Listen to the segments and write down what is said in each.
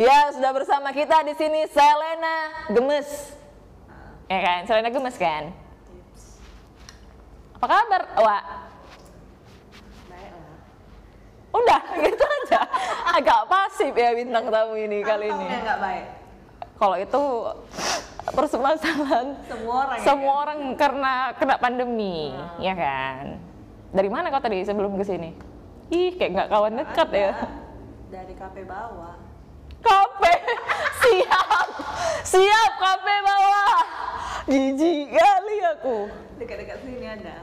Ya, sudah bersama kita di sini Selena Gemes. Ya kan, Selena Gemes kan? Apa kabar, Wak? Udah, gitu aja. Agak pasif ya bintang tamu ini kali ini. baik? Kalau itu permasalahan Semua orang ya semua kan? orang karena kena pandemi, ya kan? Dari mana kau tadi sebelum ke sini? Ih, kayak nggak kawan dekat ya. Dari kafe bawah. Kafe, siap, siap kafe bawah. Jijik kali aku. Dekat-dekat sini ada.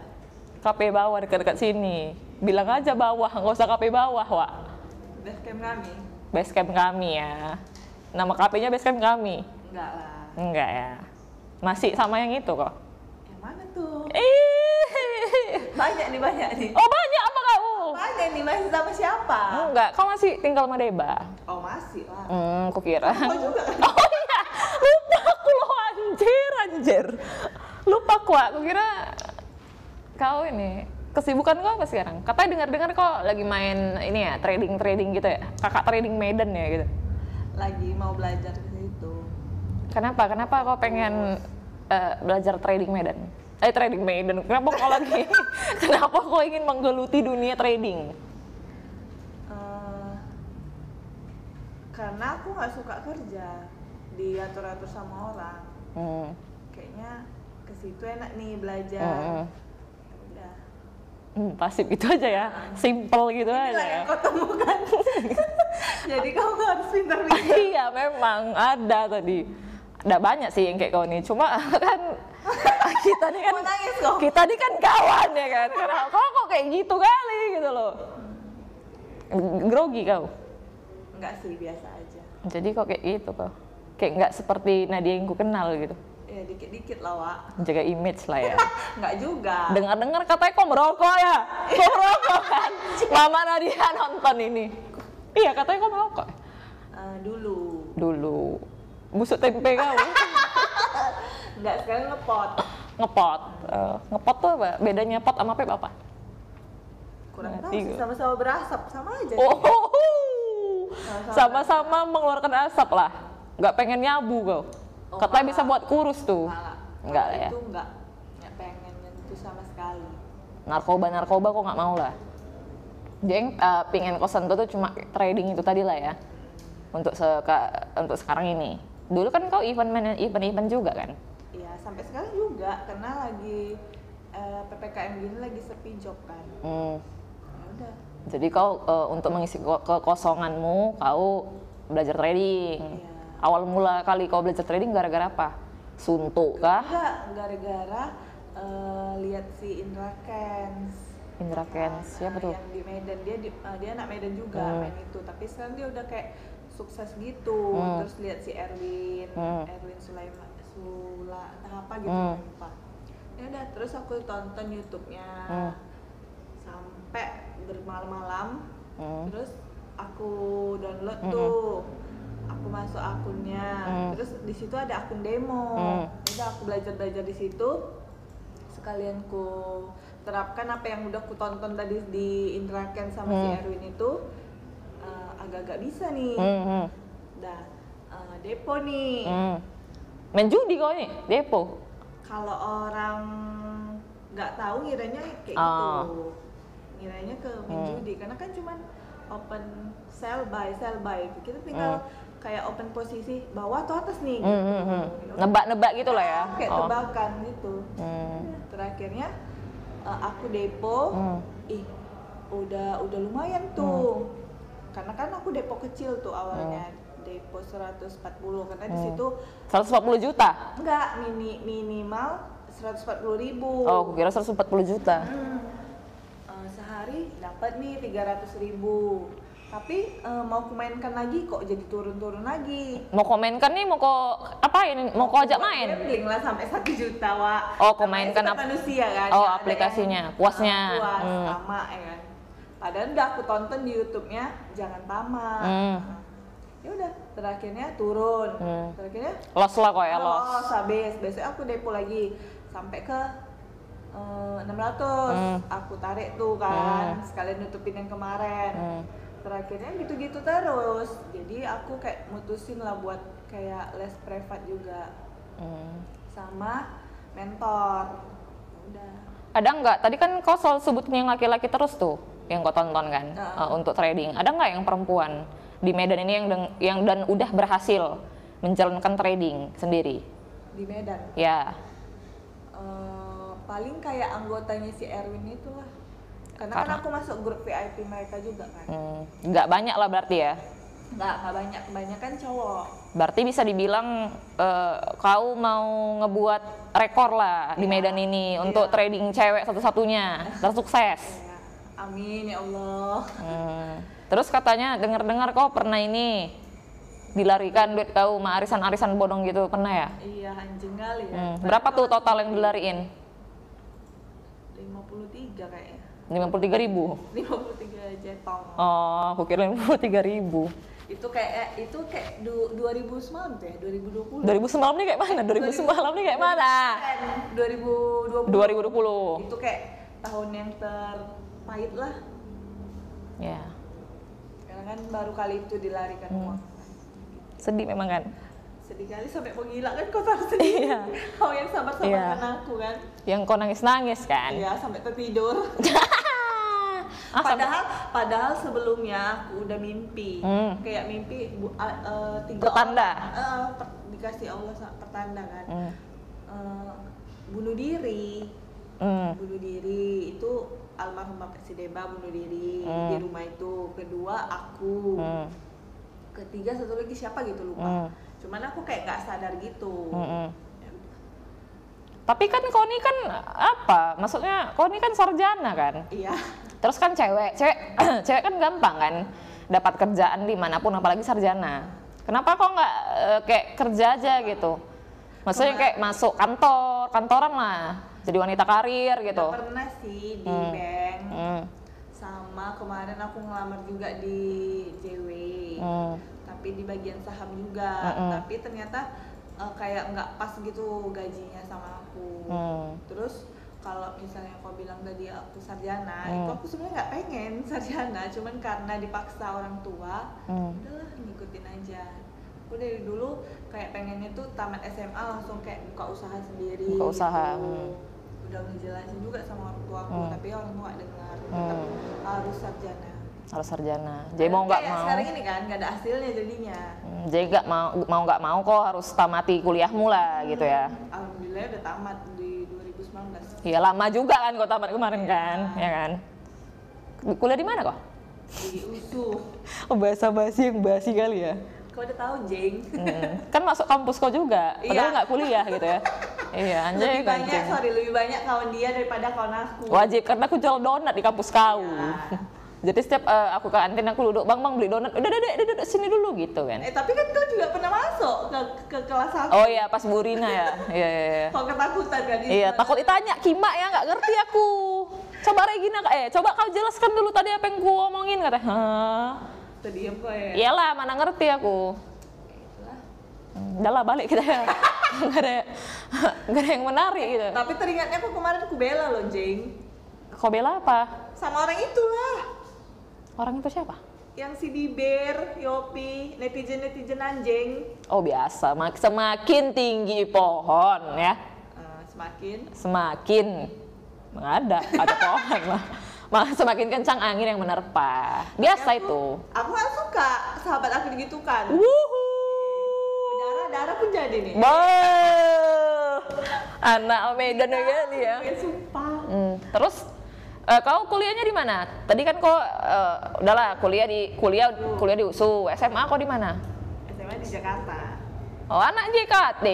Kafe bawah dekat-dekat sini. Bilang aja bawah, nggak usah kafe bawah, Wak. Base camp kami? Base camp kami ya. Nama kafenya base camp kami. Enggak lah. Enggak ya. Masih sama yang itu kok. Tuh? Ih. Banyak nih, banyak nih. Oh banyak apa kamu? Banyak nih, masih sama siapa? Enggak, kau masih tinggal sama Deba. Oh masih lah. Hmm, kukira. Kau juga kan? Oh iya, lupa aku loh anjir, anjir. Lupa aku, aku kira kau ini kesibukan kau apa sekarang? Katanya dengar-dengar kau lagi main ini ya, trading-trading gitu ya. Kakak trading Medan ya gitu. Lagi mau belajar ke situ. Kenapa? Kenapa kau pengen eh, belajar trading Medan? Eh trading Medan. Kenapa kau lagi? kenapa kau ingin menggeluti dunia trading? Eh, karena aku nggak suka kerja diatur-atur sama orang. Hmm. Kayaknya ke situ enak nih belajar. Hmm. Ya Udah. Hmm, pasif gitu aja ya, simple gitu aja Inilah ya. yang kau temukan. Jadi kamu harus pintar-pintar. iya memang ada tadi ada banyak sih yang kayak kau nih. Cuma kan kita nih kan kita nih kan kawan ya kan. Kenapa kok kok kayak gitu kali gitu loh. Grogi kau? Enggak sih, biasa aja. jadi kok kayak gitu kau? Kayak nggak seperti Nadia yang ku kenal gitu? Ya dikit-dikit lah, Wak. jaga image lah ya. Enggak juga. dengar-dengar katanya kok merokok ya? Kok merokok kan? Mama Nadia nonton ini. Iya katanya kok merokok. Eh, dulu. dulu busuk tempe kau Enggak, sekarang ngepot. ngepot Eh, ngepot tuh apa bedanya pot sama vape apa Kurang Nah, tahu sama-sama berasap. Sama aja. oh Sama-sama. sama-sama mengeluarkan asap lah nggak pengen nyabu kau Oh, katanya enggak. bisa buat kurus tuh Enggak. enggak lah ya Itu enggak. Enggak pengen nyentuh sama sekali. narkoba narkoba kok nggak mau lah Jeng eh, pingin kosan tuh tuh cuma trading itu tadi lah ya untuk seka, untuk sekarang ini dulu kan kau event event event juga kan Iya, sampai sekarang juga karena lagi eh, PPKM gini lagi sepi job kan. Hmm. Ya udah. Jadi kau eh, untuk mengisi ko- kekosonganmu, kau belajar trading. Iya. Awal mula kali kau belajar trading gara-gara apa? Suntuk kah? Enggak, gara-gara eh, lihat si Indra Kens. Indra Kens, siapa Nah, tuh? Yang di Medan dia di- eh, dia anak Medan juga Hmm. main itu, tapi sekarang dia udah kayak sukses gitu. Hmm. Terus lihat si Erwin, Hmm. Erwin Sulaiman Sula entah apa gitu Hmm. lupa. Ya udah, terus aku tonton YouTube-nya. Hmm. Sampai bermalam-malam. Hmm. Terus aku download Hmm. tuh. Aku masuk akunnya. Hmm. Terus di situ ada akun demo. Hmm. Udah aku belajar-belajar di situ. Sekalian ku terapkan apa yang udah ku tonton tadi di Indraken sama si Hmm. Erwin itu agak-agak bisa nih. Hmm, hmm, Dah eh, depo nih. hmm. Main judi kau nih, depo. Kalau orang nggak tahu ngiranya kayak Oh. gitu. Ngiranya ke main Hmm. judi karena kan cuman open sell buy sell buy. Kita tinggal kayak open posisi bawah atau atas nih. Hmm, hmm, hmm. Nebak-nebak gitu lah ya. Kayak Oh. tebakan gitu. Hmm. Terakhirnya eh, aku depo, Hmm. ih udah udah lumayan tuh. Karena kan aku depo kecil tuh awalnya. Depo 140 karena di Hmm. situ 140 juta. enggak mini minimal 140 ribu. Oh, aku kira 140 juta. Hmm. Eh, sehari dapat nih 300 ribu. Tapi eh, mau kumainkan lagi kok jadi turun-turun lagi. Mau komenkan nih, mau kok apain? Mau kau ajak main? Gambling lah sampai satu juta wa. Oh, kau Namanya mainkan sifat ap- manusia kan. Oh, aplikasinya, puasnya. puas Hmm. sama ya kan. Padahal udah aku tonton di YouTube-nya jangan tamat. Hmm. Ya udah, terakhirnya turun. Hmm. Terakhirnya Los lah kok ya, los. los habis. Besok aku depo lagi sampai ke eh, 600 Hmm. aku tarik tuh kan sekalian nutupin yang kemarin Hmm. terakhirnya gitu-gitu terus jadi aku kayak mutusin lah buat kayak les privat juga Hmm. sama mentor udah Ada nggak? Tadi kan kau selalu sebutin yang laki-laki terus tuh, yang kau tonton kan Heeh. uh, untuk trading. Ada nggak yang perempuan di Medan ini yang deng- yang dan udah berhasil menjalankan trading sendiri? di Medan Ya, Eh, paling kayak anggotanya si Erwin itu lah karena, kan Karena- aku masuk grup VIP mereka juga kan hmm, nggak banyak lah berarti ya. nggak nggak banyak kebanyakan cowok Berarti bisa dibilang eh, kau mau ngebuat rekor lah di Iya. Medan ini untuk Iya. trading cewek satu-satunya tersukses. Amin ya Allah Hmm. Terus katanya dengar-dengar kau pernah ini dilarikan duit kau sama arisan-arisan bodong gitu pernah ya? iya anjing kali ya Hmm. Berapa tuh total yang dilariin? 53 kayaknya 53 ribu. 53 jetong Oh, aku kira 53 ribu. itu kayak eh, itu kayak du, 2000 semalam tuh ya 2020 2000 semalam nih kayak mana? 2000 semalam nih kayak mana? 2020 2020. itu kayak tahun yang terpahit lah Ya, karena kan baru kali itu dilarikan Hmm. uang sedih memang kan. sedih kali sampai mau gila kan kau tahu sendiri Iya. kau yang sabar-sabar Iya. kan aku kan Yang kau nangis-nangis kan? iya sampai tertidur Ah, sampai- padahal padahal sebelumnya aku udah mimpi Hmm. kayak mimpi bu, a- eh, tiga Pertanda? orang, eh, per- dikasih Allah pertanda kan Hmm. Eh, bunuh diri Hmm. bunuh diri itu almarhum bapak si Deba bunuh diri Hmm. di rumah itu kedua aku Hmm. ketiga satu lagi siapa gitu lupa Hmm. cuman aku kayak nggak sadar gitu Hmm. Ya. Tapi kan kau ini kan apa? Maksudnya kau ini kan sarjana kan? iya Terus kan cewek, cewek, cewek kan gampang kan dapat kerjaan di mana pun, apalagi sarjana. Kenapa kok nggak eh, kayak kerja aja gitu? Maksudnya kayak masuk kantor, kantoran lah, jadi wanita karir gitu. Udah pernah sih di Hmm. bank Hmm, sama kemarin aku ngelamar juga di JW hmm, tapi di bagian saham juga Mm-mm. tapi ternyata eh, kayak nggak pas gitu gajinya sama aku hmm, terus kalau misalnya kau bilang tadi aku sarjana Hmm. itu aku sebenarnya nggak pengen sarjana cuman karena dipaksa orang tua hmm. udahlah ngikutin aja aku dari dulu kayak pengennya tuh tamat SMA langsung kayak buka usaha sendiri Buka usaha, gitu. hmm. Udah ngejelasin juga sama orang tua aku Hmm. tapi orang tua dengar tetap Hmm. harus sarjana Harus sarjana. Jadi mau nggak mau, sekarang ini kan nggak ada hasilnya jadinya hmm, jadi nggak mau mau nggak mau kok harus tamati kuliahmu lah gitu ya. alhamdulillah udah tamat di 2019 Iya lama juga kan kau tamat kemarin kan, ya kan? Kuliah di mana kok? di USU Oh, bahasa basi yang basi kali ya. kau udah tahu Jeng Hmm, kan masuk kampus kau juga, padahal Iya. nggak kuliah gitu ya. iya, anjay lebih banyak kancing. sorry lebih banyak kawan dia daripada kawan aku Wajib karena aku jual donat di kampus kau. Iya. Jadi setiap eh, aku ke kantin aku duduk, bang bang beli donat, udah udah udah duduk sini dulu gitu kan. eh tapi kan kau juga pernah masuk ke, ke kelas aku Oh iya pas Burina ya, iya iya. iya. kau ketakutan kan Iya takut ditanya Kima ya nggak ngerti aku. Coba Regina, eh coba kau jelaskan dulu tadi apa yang ku omongin kata. Hah? terdiam kau ya Iyalah mana ngerti aku. Udah lah balik kita ya. Gak ada, gak ada yang menarik gitu. tapi teringatnya aku kemarin aku bela loh Jeng Kau bela apa? sama orang itulah Orang itu siapa? yang si Biber, Yopi, netizen-netizen anjing Oh biasa, mak- semakin tinggi pohon ya, Eh, semakin semakin ada ada pohon lah. Mah semakin kencang angin yang menerpa. Biasa aku, itu. aku suka sahabat aku digitukan Wuhu. Darah darah pun jadi nih Bah, anak Medan ya kali ya. Eh, sumpah Hmm, Terus eh, kau kuliahnya di mana? Tadi kan kau eh, udahlah kuliah di kuliah kuliah di USU. SMA kau di mana? SMA di Jakarta Oh anak JKT.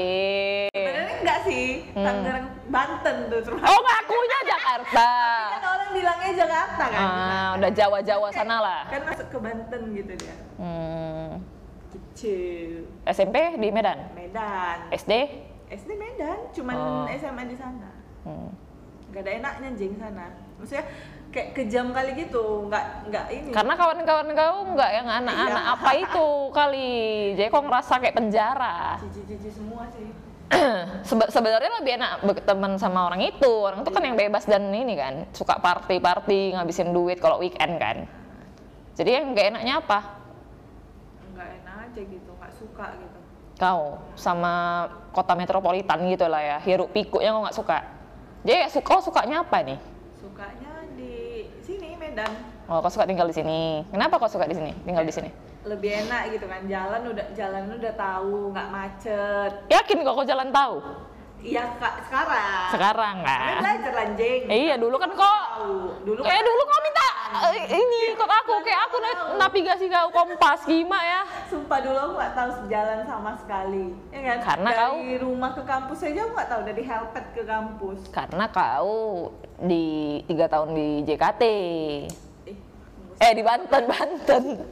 sebenarnya enggak sih Tangerang Banten tuh terus Oh ngakunya Jakarta. kan orang bilangnya Jakarta kan Ah, udah Jawa-Jawa sana lah. kan masuk ke Banten gitu dia Hmm, SMP di Medan. Medan SD? SD Medan cuman Oh. SMA di sana Hmm. nggak ada enaknya jeng sana maksudnya kayak kejam kali gitu nggak nggak ini Karena kawan-kawan kau nggak yang anak-anak Iya. apa itu kali. Jadi kau ngerasa kayak penjara. cici-cici semua sih Sebe- sebenarnya lebih enak berteman sama orang itu. Orang itu kan yang bebas dan ini kan suka party-party, ngabisin duit kalau weekend kan. Jadi yang nggak enaknya apa? Aja gitu nggak suka gitu Kau sama kota metropolitan gitu lah ya, hiruk pikuknya kau nggak suka. Jadi suka, sukanya apa nih? sukanya di sini Medan Oh, kau suka tinggal di sini. Kenapa kau suka di sini? Tinggal di sini? lebih enak gitu kan jalan udah jalan udah tahu nggak macet Yakin kok kau jalan tahu? iya kak sekarang Sekarang kan? belajar lanjing Eh, iya dulu kan kok dulu Eh dulu kau eh, ini kok aku kayak aku na- navigasi kau kompas gimana ya? sumpah dulu aku nggak tahu sejalan sama sekali. Ya kan Karena dari kau- rumah ke kampus aja aku nggak tahu dari helpet ke kampus. Karena kau di tiga tahun di JKT. eh, Eh di Banten, Banten.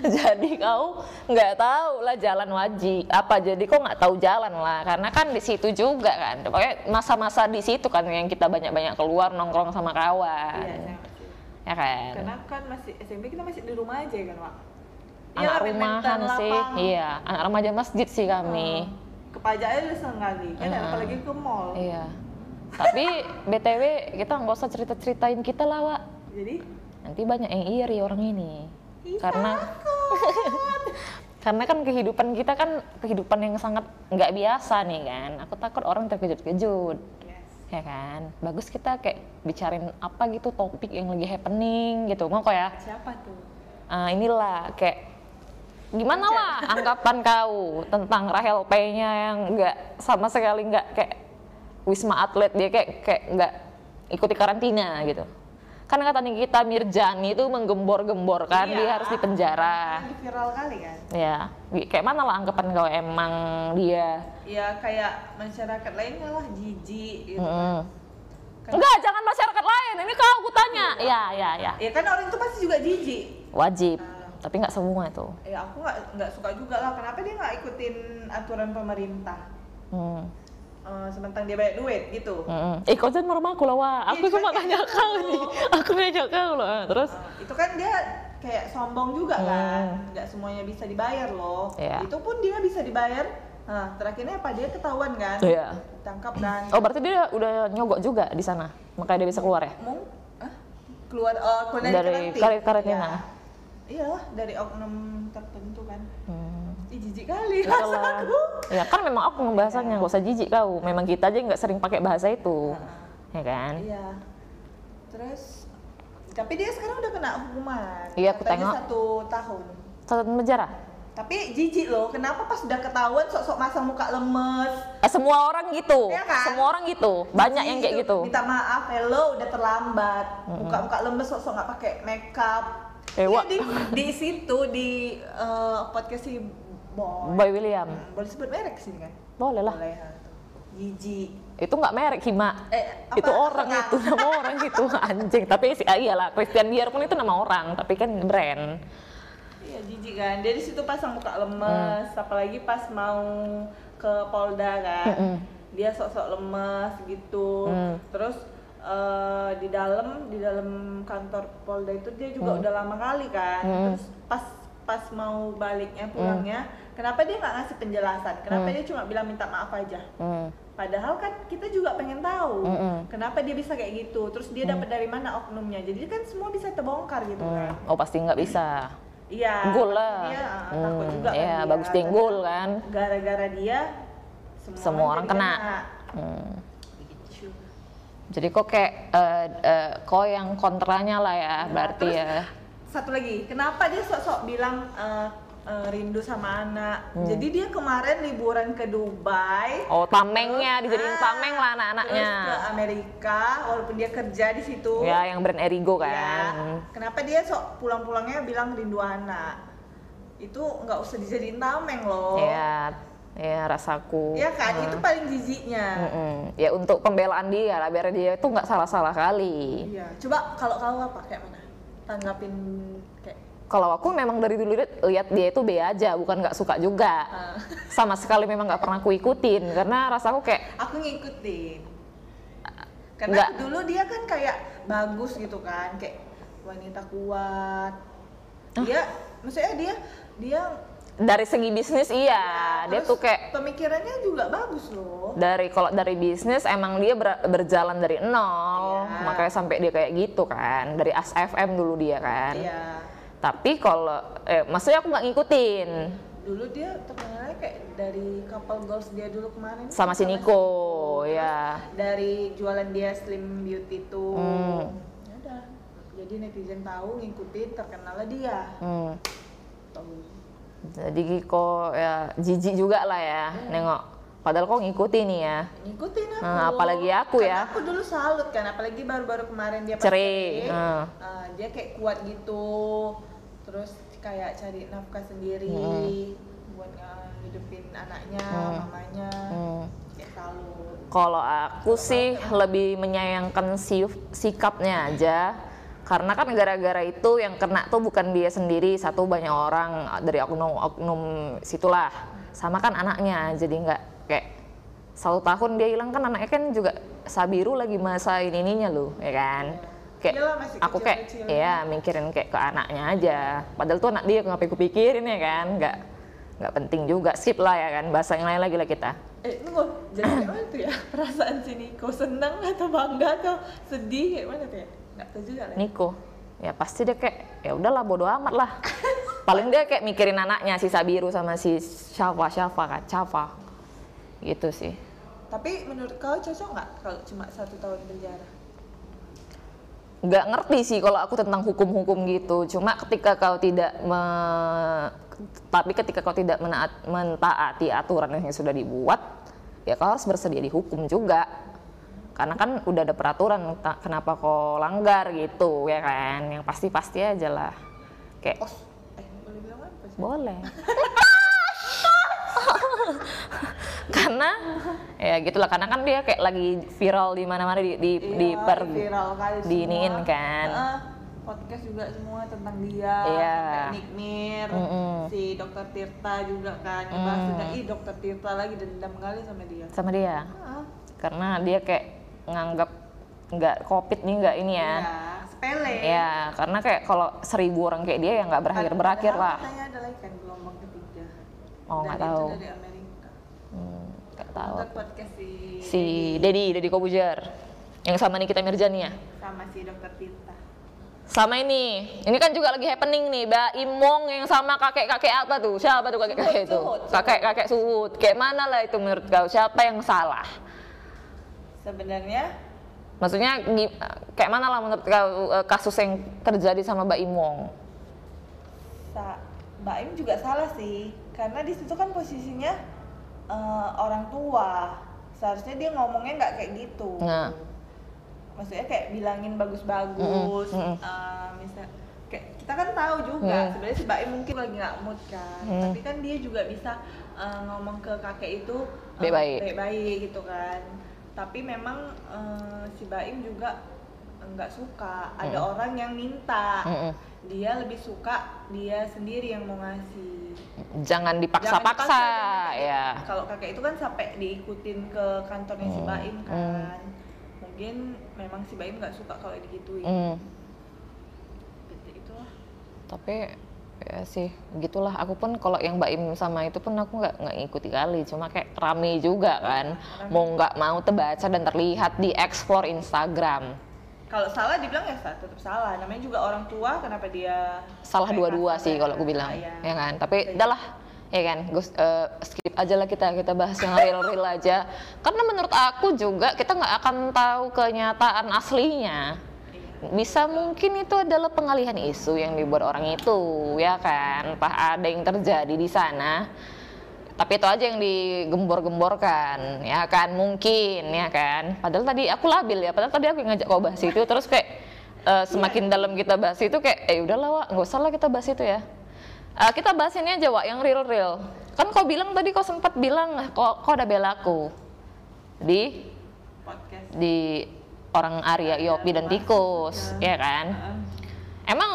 jadi kau nggak tahu lah jalan wajib apa. Jadi kau nggak tahu jalan lah karena kan di situ juga kan. Pokoknya masa-masa di situ kan yang kita banyak-banyak keluar nongkrong sama kawan. Iya ya kan? Karena kan masih SMP kita masih di rumah aja kan Wak? Anak Iyalah, rumahan sih. lapang. iya anak remaja masjid sih kami. Ke pajak aja sekali kan? Apalagi ke mall. Iya. Tapi btw kita nggak usah cerita-ceritain kita lah Wak. jadi? Nanti banyak yang iri orang ini. Ih, karena karena kan kehidupan kita kan kehidupan yang sangat nggak biasa nih kan? Aku takut orang terkejut-kejut. Ya kan? Bagus kita kayak bicarain apa gitu topik yang lagi happening gitu. Mau kok ya? Siapa tuh? Ah, inilah kayak gimana lah anggapan kau tentang Rahel P-nya yang nggak sama sekali nggak kayak wisma atlet dia kayak kayak nggak ikuti karantina gitu kan kata Nikita Mirjani itu menggembor-gembor kan dia Iya. harus dipenjara Lagi viral kali kan? Ya kayak mana lah anggapan kau emang dia ya kayak masyarakat lainnya lah jijik gitu Mm. Kan- enggak jangan masyarakat lain ini kau aku tanya. Ya ya ya ya kan orang itu pasti juga jijik. Wajib Ah. tapi nggak semua itu. Ya aku nggak nggak suka juga lah. Kenapa dia nggak ikutin aturan pemerintah? Hmm. Eh, sementara dia banyak duit gitu Mm-mm. Eh, jangan marah aku lah, Wak. Aku Iya, cuma kan tanya kau nih. Aku nanya kau loh. Terus, Eh, itu kan dia kayak sombong juga kan Hmm. nggak semuanya bisa dibayar loh Iya. itu pun dia bisa dibayar nah terakhirnya apa dia ketahuan kan Iya. tangkap dan oh berarti dia udah nyogok juga di sana, makanya dia bisa keluar ya? Mung, keluar keluar dari, karantina. kar- karantina. Iya. dari oknum tertentu kan Hmm. Jijik kali Itulah. rasaku Ya kan memang aku ngebahasannya, gak usah jijik kau. Memang kita aja nggak sering pakai bahasa itu, ya kan? iya terus tapi dia sekarang udah kena hukuman Iya, aku Katanya tengok. satu tahun Satu penjara. tapi jijik loh kenapa pas udah ketahuan sok-sok masang muka lemes Eh, semua orang gitu, Iya kan? semua orang gitu. Banyak yang kayak gitu. minta maaf hello udah terlambat muka-muka lemes sok-sok nggak pakai makeup Eh, Iya, Wak. di, di situ di eh, podcast si Boy. Boy William, Hmm, boleh sebut merek sih kan? Boleh lah. boleh jijik Itu nggak merek Hima. eh apa, itu orang apa- itu nama orang gitu. Anjing. Tapi sih ah, iyalah Christian Dior pun itu nama orang. Tapi kan brand. Iya jijik kan? Dia di situ pasang muka lemes. Apalagi pas mau ke Polda kan? Mm-mm. dia sok-sok lemes gitu. Mm. terus eh, di dalam di dalam kantor Polda itu dia juga udah lama kali kan? Mm. terus pas pas mau baliknya pulangnya kenapa dia nggak ngasih penjelasan kenapa dia cuma bilang minta maaf aja Hmm. Padahal kan kita juga pengen tahu Mm-mm. kenapa dia bisa kayak gitu. Terus dia dapat dari mana oknumnya. Jadi kan semua bisa terbongkar gitu Hmm. kan. oh pasti nggak bisa Iya. gol lah ah, Hmm, takut juga kan iya dia. bagus gol kan Gara-gara dia semua, Semua orang kena. Hmm. Gitu. jadi kok kayak eh, eh, kok yang kontranya lah ya berarti terus- ya Satu lagi, kenapa dia sok-sok bilang eh, eh, rindu sama anak? Hmm. Jadi dia kemarin liburan ke Dubai. oh tamengnya dijadiin Ah, tameng lah anak-anaknya Terus ke Amerika, walaupun dia kerja di situ. ya yang brand Erigo Ya, kan kenapa dia sok pulang-pulangnya bilang rindu anak? Itu nggak usah dijadiin tameng loh. ya ya rasaku Iya kan, itu paling jijiknya. Mm-mm. ya untuk pembelaan dia lah biar dia itu nggak salah-salah kali Iya. Coba kalau kau apa kayak mana? Tanggapin kayak kalau aku memang dari dulu lihat- dia itu B aja bukan nggak suka juga ah, sama sekali memang nggak pernah aku ikutin karena rasaku kayak aku ngikutin. Karena Nggak. dulu dia kan kayak bagus gitu kan, kayak wanita kuat. Dia, maksudnya dia dia dari segi bisnis iya dia Terus tuh kayak pemikirannya juga bagus loh. dari kalau dari bisnis emang dia ber- berjalan dari nol Iya. makanya sampai dia kayak gitu kan dari ASFM dulu dia kan Iya. tapi kalau eh maksudnya aku nggak ngikutin Dulu dia terkenalnya kayak dari couple goals dia dulu kemarin. sama si Niko ya Dari jualan dia slim beauty tuh. Hmm. Ya udah. Jadi netizen tahu ngikutin terkenalnya dia. hmm. Tuh. Jadi kok ya jijik juga lah ya nengok padahal kok ngikutin nih ya ngikutin aku. Nah, apalagi aku Karena ya. aku dulu salut kan, apalagi baru-baru kemarin dia Cerai, hmm. uh, dia kayak kuat gitu, terus kayak cari nafkah sendiri buat ngehidupin anaknya, Hmm. mamanya, Hmm. kayak salut. Kalau aku sih lebih menyayangkan si sikapnya aja. Karena kan gara-gara itu yang kena tuh bukan dia sendiri, satu banyak orang dari oknum-oknum situlah. Sama kan anaknya, jadi nggak kayak satu tahun dia hilang kan anaknya kan juga Sabiru lagi masa ini ininya loh, ya kan? Kayak aku kayak ya mikirin kayak ke anaknya aja. Padahal tuh anak dia ngapain kupikirin ya kan? Nggak nggak penting juga, skip lah ya kan. Bahasa yang lain lagi lah kita. Eh, tunggu, jadi kayak mana tuh ya perasaan si Niko senang atau bangga atau sedih kayak mana tuh ya? Nggak tahu juga lah. Niko. Ya pasti dia kayak ya udahlah bodo amat lah. Paling dia kayak mikirin anaknya si Sabiru sama si Syafa Syafa kan Syafa gitu sih. Tapi menurut kau cocok nggak kalau cuma satu tahun penjara? nggak ngerti sih kalau aku tentang hukum-hukum gitu. Cuma ketika kau tidak me- tapi ketika kau tidak menaat, mentaati aturan yang sudah dibuat ya kau harus bersedia dihukum juga karena kan udah ada peraturan kenapa kau langgar gitu ya kan yang pasti-pasti aja lah kayak Os, eh boleh bilang apa sih? Boleh. karena ya gitulah karena kan dia kayak lagi viral di mana-mana di di, di Iya, per viral kali diiniin kan. Heeh, podcast juga semua tentang dia Iya. Nick Mir Mm-mm. si dokter Tirta juga kan ngebahas juga ih dokter Tirta lagi dendam kali sama dia sama dia Heeh. karena dia kayak nganggap nggak covid nih nggak ini ya. Iya, sepele Ya, karena kayak kalau seribu orang kayak dia ya nggak berakhir berakhir lah. katanya ada lagi kan gelombang ketiga Oh, Dan nggak itu tahu. dari Amerika Hmm, nggak tahu. nonton podcast si, Si Dedi, Dedi Kobujar yang sama Nikita Mirjani ya. sama si dokter Tirta Sama ini, ini kan juga lagi happening nih, Mbak Imong yang sama kakek-kakek apa tuh? Siapa tuh kakek-kakek itu? Kakek-kakek suhut. Kayak mana lah itu menurut kau? Siapa yang salah? Sebenarnya Maksudnya kayak mana lah menurut kau eh, kasus yang terjadi sama Mbak Imong? Sa Mbak Im juga salah sih, karena di situ kan posisinya eh, orang tua. Seharusnya dia ngomongnya nggak kayak gitu. Nah. Maksudnya kayak bilangin bagus-bagus. Mm-mm, mm-mm. eh, misal kayak kita kan tahu juga Mm. sebenarnya si Mbak Im mungkin lagi nggak mood kan, Mm. tapi kan dia juga bisa eh, ngomong ke kakek itu Baik-baik. baik-baik gitu kan. Tapi memang eh, si Mbak Im juga nggak suka. Ada Mm. orang yang minta. Mm-mm. dia lebih suka dia sendiri yang mau ngasih. Jangan dipaksa-paksa, dipaksa, ya. kalau kakek itu kan sampai diikutin ke kantornya si Hmm, Baim kan. Mungkin memang si Baim nggak suka kalau digituin. Hmm. Seperti itulah. Tapi ya sih gitulah aku pun kalau yang Mbak Im sama itu pun aku nggak nggak ngikuti kali. Cuma kayak rame juga kan. Mau nggak mau terbaca dan terlihat di explore Instagram. Kalau salah dibilang ya tetap salah. Namanya juga orang tua kenapa dia salah dua-dua sih ya? kalau aku bilang. Iya. ya kan? Tapi udahlah. Ya kan? Gue eh, skip aja lah kita. Kita bahas yang real real aja. Karena menurut aku juga kita nggak akan tahu kenyataan aslinya. Iya. Bisa mungkin itu adalah pengalihan isu yang dibuat orang itu ya kan? Entah ada yang terjadi di sana tapi itu aja yang digembor-gemborkan ya kan? Mungkin ya kan? Padahal tadi aku labil ya padahal tadi aku yang ngajak kau bahas itu terus kayak eh, semakin dalam kita bahas itu kayak eh udahlah Wak nggak usah lah kita bahas itu ya. Eh, kita bahas ini aja Wak yang real-real. Kan kau bilang tadi kau sempat bilang kau kau udah bela aku di? Podcast. Di orang Arya Yopi dan tikus ya kan? Heeh. emang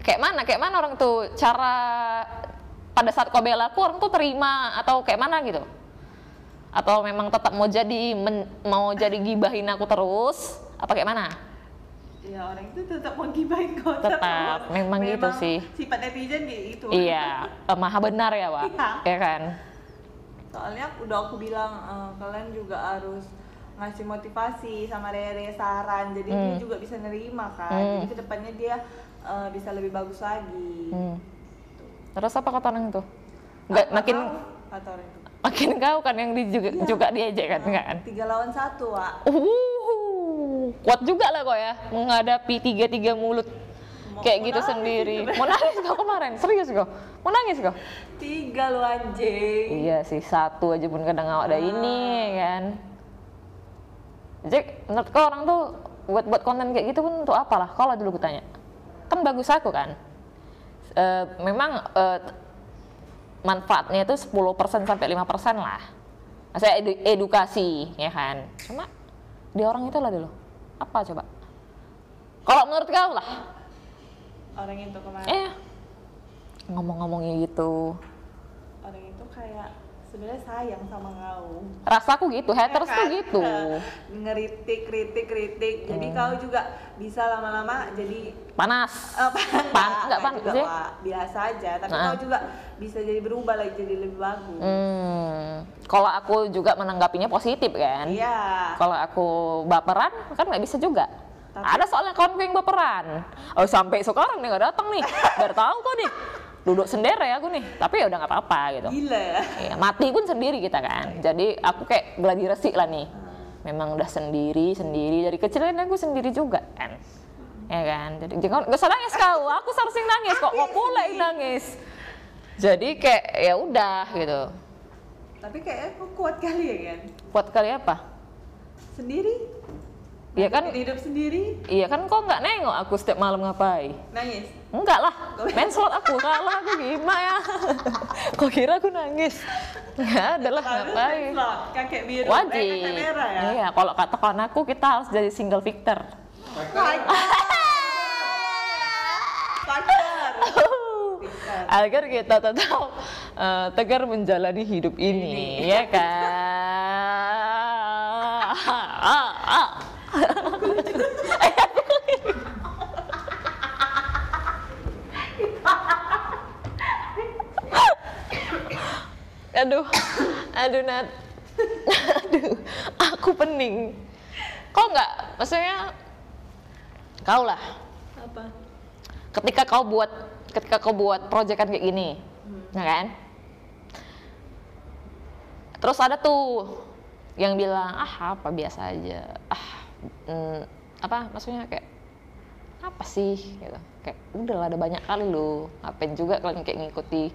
kayak mana? Kayak mana orang tuh cara pada saat kau bela aku orang tuh terima atau kayak mana gitu? Atau memang tetap mau jadi men- mau jadi gibahin aku terus apa kayak mana? Ya orang itu tetap mau gibahin kok Tetap, memang gitu sih. sifat netizen kayak gitu. Iya maha benar ya pak Iya. ya kan? Soalnya udah aku bilang eh, kalian juga harus ngasih motivasi sama Rere saran jadi dia Hmm. juga bisa nerima kan Hmm. jadi ke depannya dia eh, bisa lebih bagus lagi hmm. terus apa kata orang itu nggak Apa makin kau? kata orang itu makin kau kan yang di, juga, Iya. juga diajak kan enggak kan tiga lawan satu Wak Uh, kuat juga lah kok ya menghadapi tiga tiga mulut Mau- kayak mau gitu nangis sendiri. sebenarnya. Mau nangis kau kemarin? Serius kau? Mau nangis kau? tiga lu anjing Iya sih satu aja pun kadang awak ada ini ya kan. Jack, menurut kau orang tuh buat buat konten kayak gitu pun untuk apalah? Kalau dulu gue tanya, kan bagus aku kan. Eh, memang eh, manfaatnya itu 10% sampai 5% lah. Maksudnya edu- edukasi ya kan. Cuma di orang itu lah dulu. Apa coba? Kalau menurut kau lah, orang itu kemarin eh ngomong-ngomongnya gitu. orang itu kayak sebenarnya sayang sama kau Rasaku gitu, haters Ya tuh kan? gitu. Ngeritik kritik kritik jadi kau juga bisa lama-lama jadi Panas. apa Pan, enggak pan juga, sih? Biasa aja tapi Nah. kau juga bisa jadi berubah lagi jadi lebih bagus Hmm, kalau aku juga menanggapinya positif kan. iya Kalau aku baperan kan nggak bisa juga. Tapi- Ada soalnya kawan yang baperan. Oh sampai sekarang nih nggak datang nih. Baru tahu kok nih. Duduk sendiri aku nih. Tapi ya udah nggak apa-apa gitu. gila ya Iya, mati pun sendiri kita kan. Jadi aku kayak gladi resik lah nih. Memang udah sendiri, sendiri. Dari kecil kan aku sendiri juga kan. Ya kan. Jadi jangan nggak usah nangis kau. Aku seharusnya nangis kok. Pula yang nangis. Jadi kayak ya udah gitu. tapi kayaknya kau kuat kali ya kan Buat kali apa? sendiri Iya kan? Hidup sendiri Iya kan kok nggak nengok aku setiap malam ngapain? nangis Enggak lah, main slot aku kalah aku gimana ya? Kok kira aku nangis? Enggak ada lah Harus ngapain? slot, kakek biru eh, Wajib. kakek merah ya Iya, kalau kata kawan aku kita harus jadi single victor. Agar kita tetap eh, tegar menjalani hidup ini, ya kan? Ah, ah. Aduh, aduh Nat, aduh, aku pening. Kau nggak, maksudnya kau lah. Apa? Ketika kau buat ketika kau buat proyekan kayak gini ya kan? Terus ada tuh yang bilang ah apa biasa aja. Ah mm, apa maksudnya kayak apa sih? Gitu. Kayak udahlah ada banyak kali lo ngapain juga kalian kayak ngikuti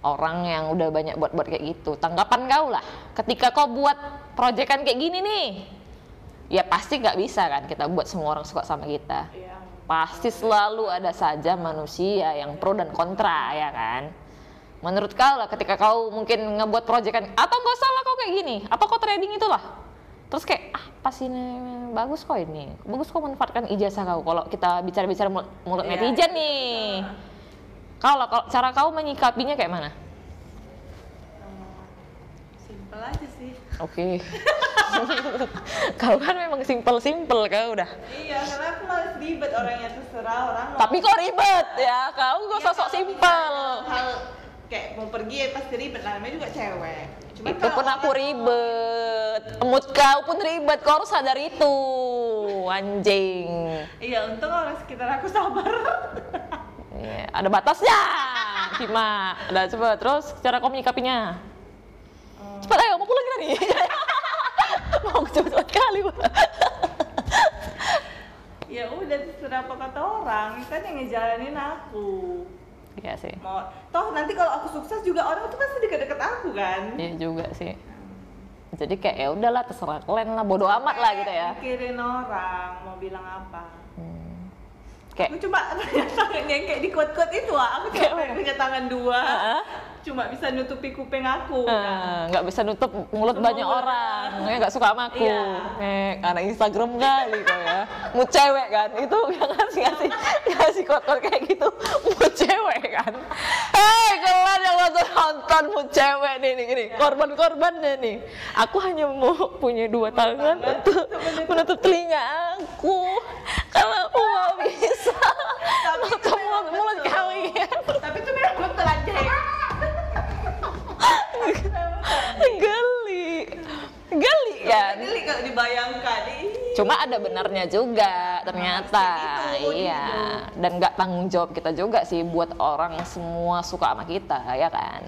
orang yang udah banyak buat buat kayak gitu. Tanggapan kau lah ketika kau buat proyekan kayak gini nih ya pasti nggak bisa kan kita buat semua orang suka sama kita. Iya. pasti selalu ada saja manusia yang pro dan kontra ya kan? Menurut kau lah ketika kau mungkin ngebuat proyekan atau nggak salah kau kayak gini apa kau trading itulah. Terus kayak ah pas ini bagus kok ini bagus kok manfaatkan ijazah kau. Kalau kita bicara-bicara mulut, Iya. netizen nih kalau kalau cara kau menyikapinya kayak mana? Simpel aja sih. oke. Kau kan memang simpel-simpel kau udah. Iya, karena aku males ribet orangnya terserah orang tapi kok ribet? Ya kau gak Iya, sosok simpel. Hal kayak mau pergi ya pasti ribet lah, namanya juga cewek. Cuma itu pun aku ribet. Mood kau pun ribet kau harus sadar itu. Anjing. Iya, untung orang sekitar aku sabar. Iya, ada batasnya Cima udah coba terus cara kau menyikapinya Hmm. cepat ayo mau pulang kita nih mau cepet kali ya udah terserah apa kata orang, kan yang ngejalanin aku. iya sih Mau toh nanti kalau aku sukses juga orang tuh pasti deket-deket aku kan. iya juga sih jadi kayak ya udahlah terserah kalian lah bodo amat lah gitu ya Mikirin orang mau bilang apa. Hmm. Kayak Aku cuma tangan yang kayak di quote-quote itu ah, aku cuma punya tangan dua. Ah. Cuma bisa nutupi kuping aku. kan. Nggak bisa nutup mulut Semua banyak orang. ya nggak suka sama aku. Iya. eh, anak Instagram kali kau ya. Mau cewek kan itu yang ngasih ngasih ngasih kode kayak gitu. Mau cewek kan. Hei kalian yang nonton nonton mau cewek nih nih gini korban korbannya nih. Aku hanya mau punya dua tangan. untuk menutup telinga aku Kalau uang bisa Tapi itu ke mulut, mulut kalian. Tapi itu memang betul anjay. Geli. Geli kan? Ini kalau dibayangkan. Cuma ada benarnya juga ternyata. Gitu, Iya. gitu. Dan nggak tanggung jawab kita juga sih buat orang semua suka sama kita, ya kan?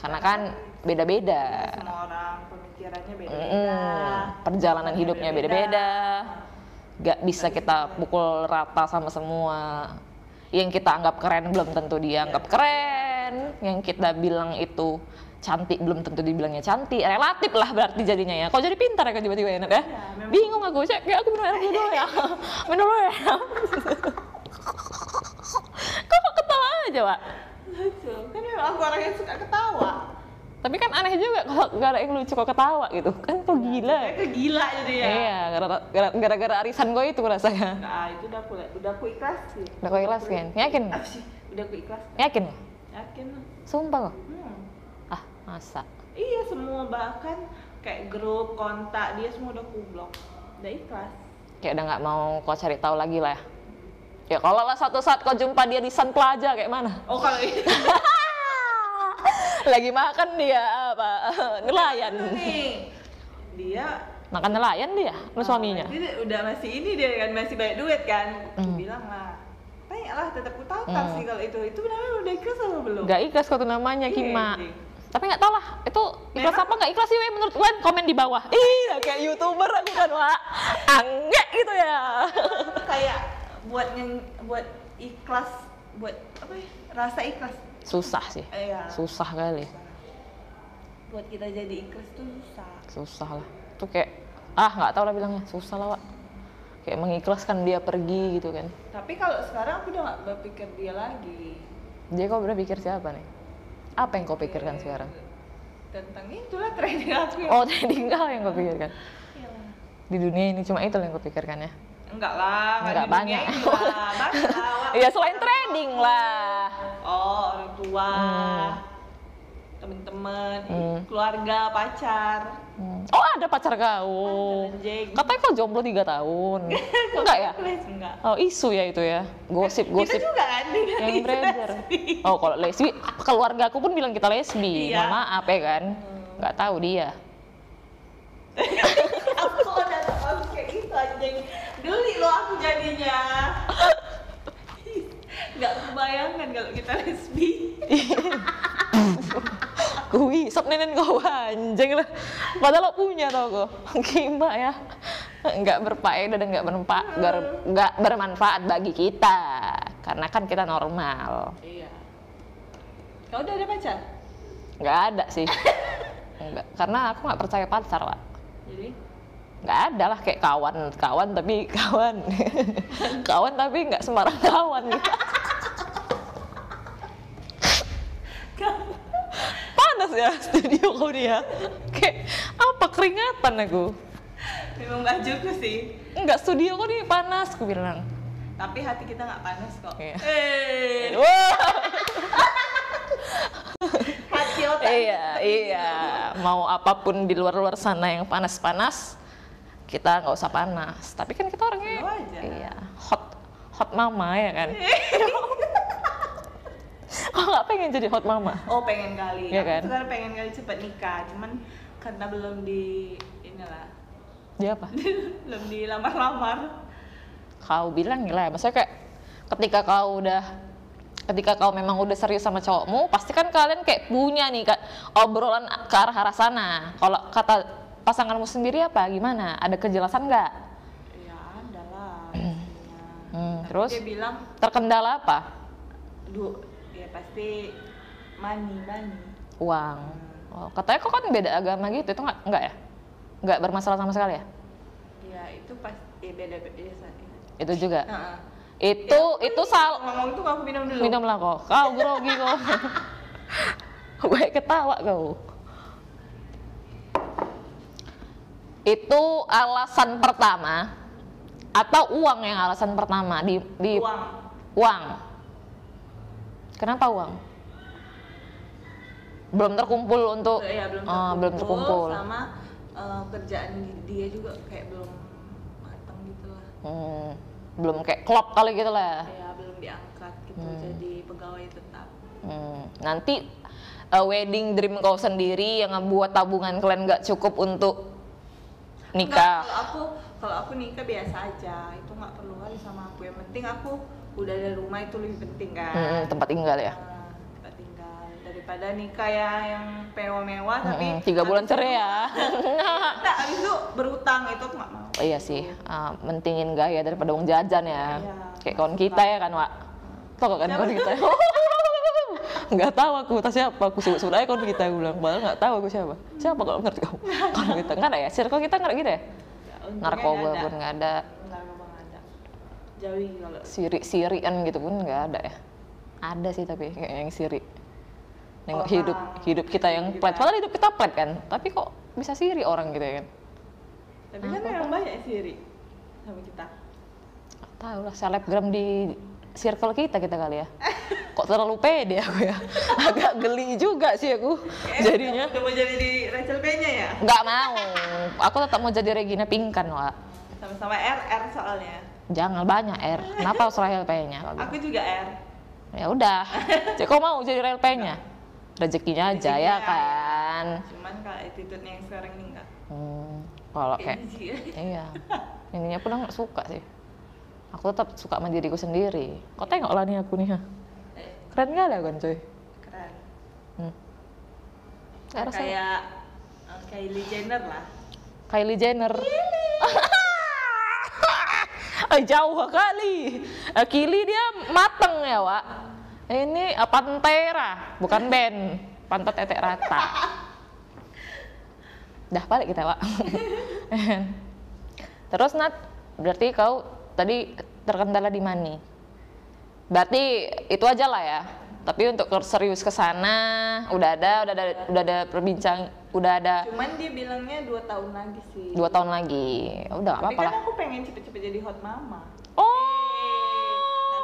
Karena kan beda-beda. Semua orang pemikirannya beda-beda. Mm, perjalanan hidupnya beda-beda. Gak bisa kita pukul rata sama semua. Yang kita anggap keren belum tentu dia anggap keren. Yang kita bilang itu cantik belum tentu dibilangnya cantik. Relatif lah berarti jadinya ya. Kok jadi pintar ya kok tiba-tiba enak ya? memang. Bingung aku, cek kayak aku minum air dulu ya. minum dulu ya. kok ketawa aja, Pak? Lucu. Kan memang aku orang yang suka ketawa. Tapi kan aneh juga kalau gak ada yang lucu kok ketawa gitu. Kan kok gila. Kayak kegila jadi ya. Iya, gara- gara- gara-gara arisan gue itu rasanya. Nah, itu udah aku udah aku ikhlas sih. Udah kau ikhlas kan? Yakin? Sih? Udah aku ikhlas. Yakin? Yakin lah. Sumpah kok? Hmm. Ah, masa? Iya semua bahkan kayak grup kontak dia semua udah aku blok. Udah ikhlas. Kayak udah nggak mau kau cari tahu lagi lah ya. Ya kalau lah satu saat kau jumpa dia di Sun Plaza kayak mana? Oh kalau ini Lagi makan dia apa? Nelayan. dia Makan nelayan dia, lu suaminya. Oh, dia udah masih ini dia kan masih banyak duit kan. Hmm. bilang lah. Tanya lah tetap ku tahu Hmm. sih kalau itu. Itu benar udah ikhlas apa belum? Gak ikhlas kau tuh namanya Iya, Kima. anjing. Tapi nggak tahu lah, itu ikhlas Memang- apa nggak ikhlas sih Wei, menurut kalian komen di bawah. Iya kayak youtuber aku kan Wak. Anggek gitu ya. kayak buat yang buat ikhlas buat apa ya? Rasa ikhlas. Susah sih, Iya. susah kali. Buat kita jadi ikhlas tuh susah. susah lah tuh kayak ah nggak tahu lah bilangnya susah lah Wak. kayak mengikhlaskan dia pergi gitu kan Tapi kalau sekarang aku udah gak berpikir dia lagi. dia kau berpikir siapa nih apa yang kau pikirkan sekarang Tentang itulah trading aku yang oh trading kau yang kau pikirkan Iyalah. di dunia ini cuma itu yang kau pikirkan ya Enggak lah, Enggak banyak. ini lah, banyak lah, Wak. ya selain trading lah Oh, orang tua, Hmm. temen-temen, Hmm. keluarga, pacar. Hmm. oh ada pacar kau Ada, katanya kau jomblo tiga tahun enggak ya enggak. oh isu ya itu ya gosip Kita juga kan dengan yang beredar. Oh, kalau lesbi, keluarga aku pun bilang kita lesbi. Iya. Mohon maaf ya kan. Nggak tahu dia. aku udah tahu kayak gitu anjing. Geli lo aku jadinya. Enggak kebayangkan kalau kita lesbi. Kui, sok nenen kau anjing lah. Padahal lo punya tau kok. Gimana ya? Nggak berfaedah dan nggak bermanfaat, nggak bermanfaat bagi kita. Karena kan kita normal. Iya. Kau udah ada pacar? Nggak ada sih. Nggak. Karena aku nggak percaya pacar, Pak. Jadi Nggak ada lah kayak kawan, kawan tapi kawan. kawan tapi nggak sembarang kawan. Panas ya studio kau dia. Kayak apa keringatan aku. memang nggak juga sih. Enggak studio kok nih panas, aku bilang. Tapi hati kita nggak panas kok. Iya. Iya, iya. Mau apa pun di luar-luar sana yang panas-panas, kita nggak usah panas. Tapi kan kita orangnya, Slow aja. iya, hot, hot mama ya kan. Kok nggak pengen jadi hot mama? Oh pengen kali. Iya kan? Sekarang pengen kali cepat nikah, cuman karena belum di inilah, Dia apa? belum dilamar-lamar. Kau bilang gila ya, maksudnya kayak ketika kau udah ketika kau memang udah serius sama cowokmu, pasti kan kalian kayak punya nih Kak, obrolan ke arah arah sana. Kalau kata pasanganmu sendiri apa gimana? Ada kejelasan nggak? Ya ada lah. Hmm, Tapi terus dia bilang, terkendala apa? duh, ya pasti money, money. Uang. Oh, katanya kok kan beda agama gitu, itu nggak nggak ya? Nggak bermasalah sama sekali ya? Ya itu pasti ya beda beda Itu juga. Heeh. Itu itu sal Ngomong tuh aku minum dulu. minumlah kok. Kau grogi kok. Gue ketawa kau. Itu alasan pertama atau uang yang alasan pertama di di Uang. uang. Kenapa uang? Belum terkumpul untuk Ya, belum terkumpul, belum terkumpul. sama eh, kerjaan di- dia juga kayak belum matang gitu lah. Hmm. Belum kayak klop kali gitu lah. Ya belum diangkat gitu jadi pegawai tetap. Hmm, nanti uh, wedding dream kau sendiri yang buat tabungan kalian nggak cukup untuk nikah. Enggak, kalau aku kalau aku nikah biasa aja. Itu nggak perlu kali sama aku. Yang penting aku udah ada rumah itu lebih penting kan. Hmm, tempat tinggal ya. Nah, tempat tinggal. Daripada nikah ya yang mewah-mewah tapi Hmm, tiga bulan cerai ya. Nggak, habis itu berutang itu aku nggak mau iya sih, uh, mentingin gaya daripada uang jajan ya. Iya. Kayak kawan kita ya kan, Wak. Tau kan kawan kita? nggak tahu aku tak siapa. Aku sebut sebut aja kawan kita aku bilang nggak tahu aku siapa. Siapa kalau ngerti kamu? Kawan kita nggak ada ya? Circle kita nggak gitu ya? Narkoba ada. pun nggak ada. Jauhi kalau siri sirian gitu pun nggak ada ya? Ada sih tapi kayak yang siri. Nengok Orang. hidup hidup kita yang plat. padahal hidup kita plat kan? Tapi kok bisa siri orang gitu ya kan tapi kan memang banyak siri sama kita. Tahu lah selebgram di circle kita kita kali ya. Kok terlalu pede aku ya? Agak geli juga sih aku jadinya. udah mau jadi di Rachel P-nya ya? Nggak mau. Aku tetap mau jadi Regina Pingkan Wak. Sama-sama RR soalnya. Jangan banyak R. Kenapa harus Rahel P-nya? Aku juga R. Ya udah. Kau mau jadi Rahel P-nya? Rezekinya aja Rezekinya, ya kan. Cuman kalau attitude-nya yang sekarang ini enggak hmm, kalau kayak jijik. iya. Ininya pun nggak suka sih. Aku tetap suka sama diriku sendiri. Kau tengok lah nih aku nih ha. Keren gak ada kan coy? Keren. Hmm. Nggak rasa- kayak eh, Kylie Jenner lah. Kylie Jenner. Eh, jauh kali. Eh, Kylie dia mateng ya Wak. Ini Pantera bukan band pantat tetek rata dah balik kita Wak terus Nat berarti kau tadi terkendala di mana? Berarti itu aja lah ya. Tapi untuk serius ke sana udah ada udah ada udah ada perbincang udah ada cuman dia bilangnya dua tahun lagi sih. Dua tahun lagi. Ya udah apa-apa kan lah. aku pengen cepet-cepet jadi hot mama. Oh!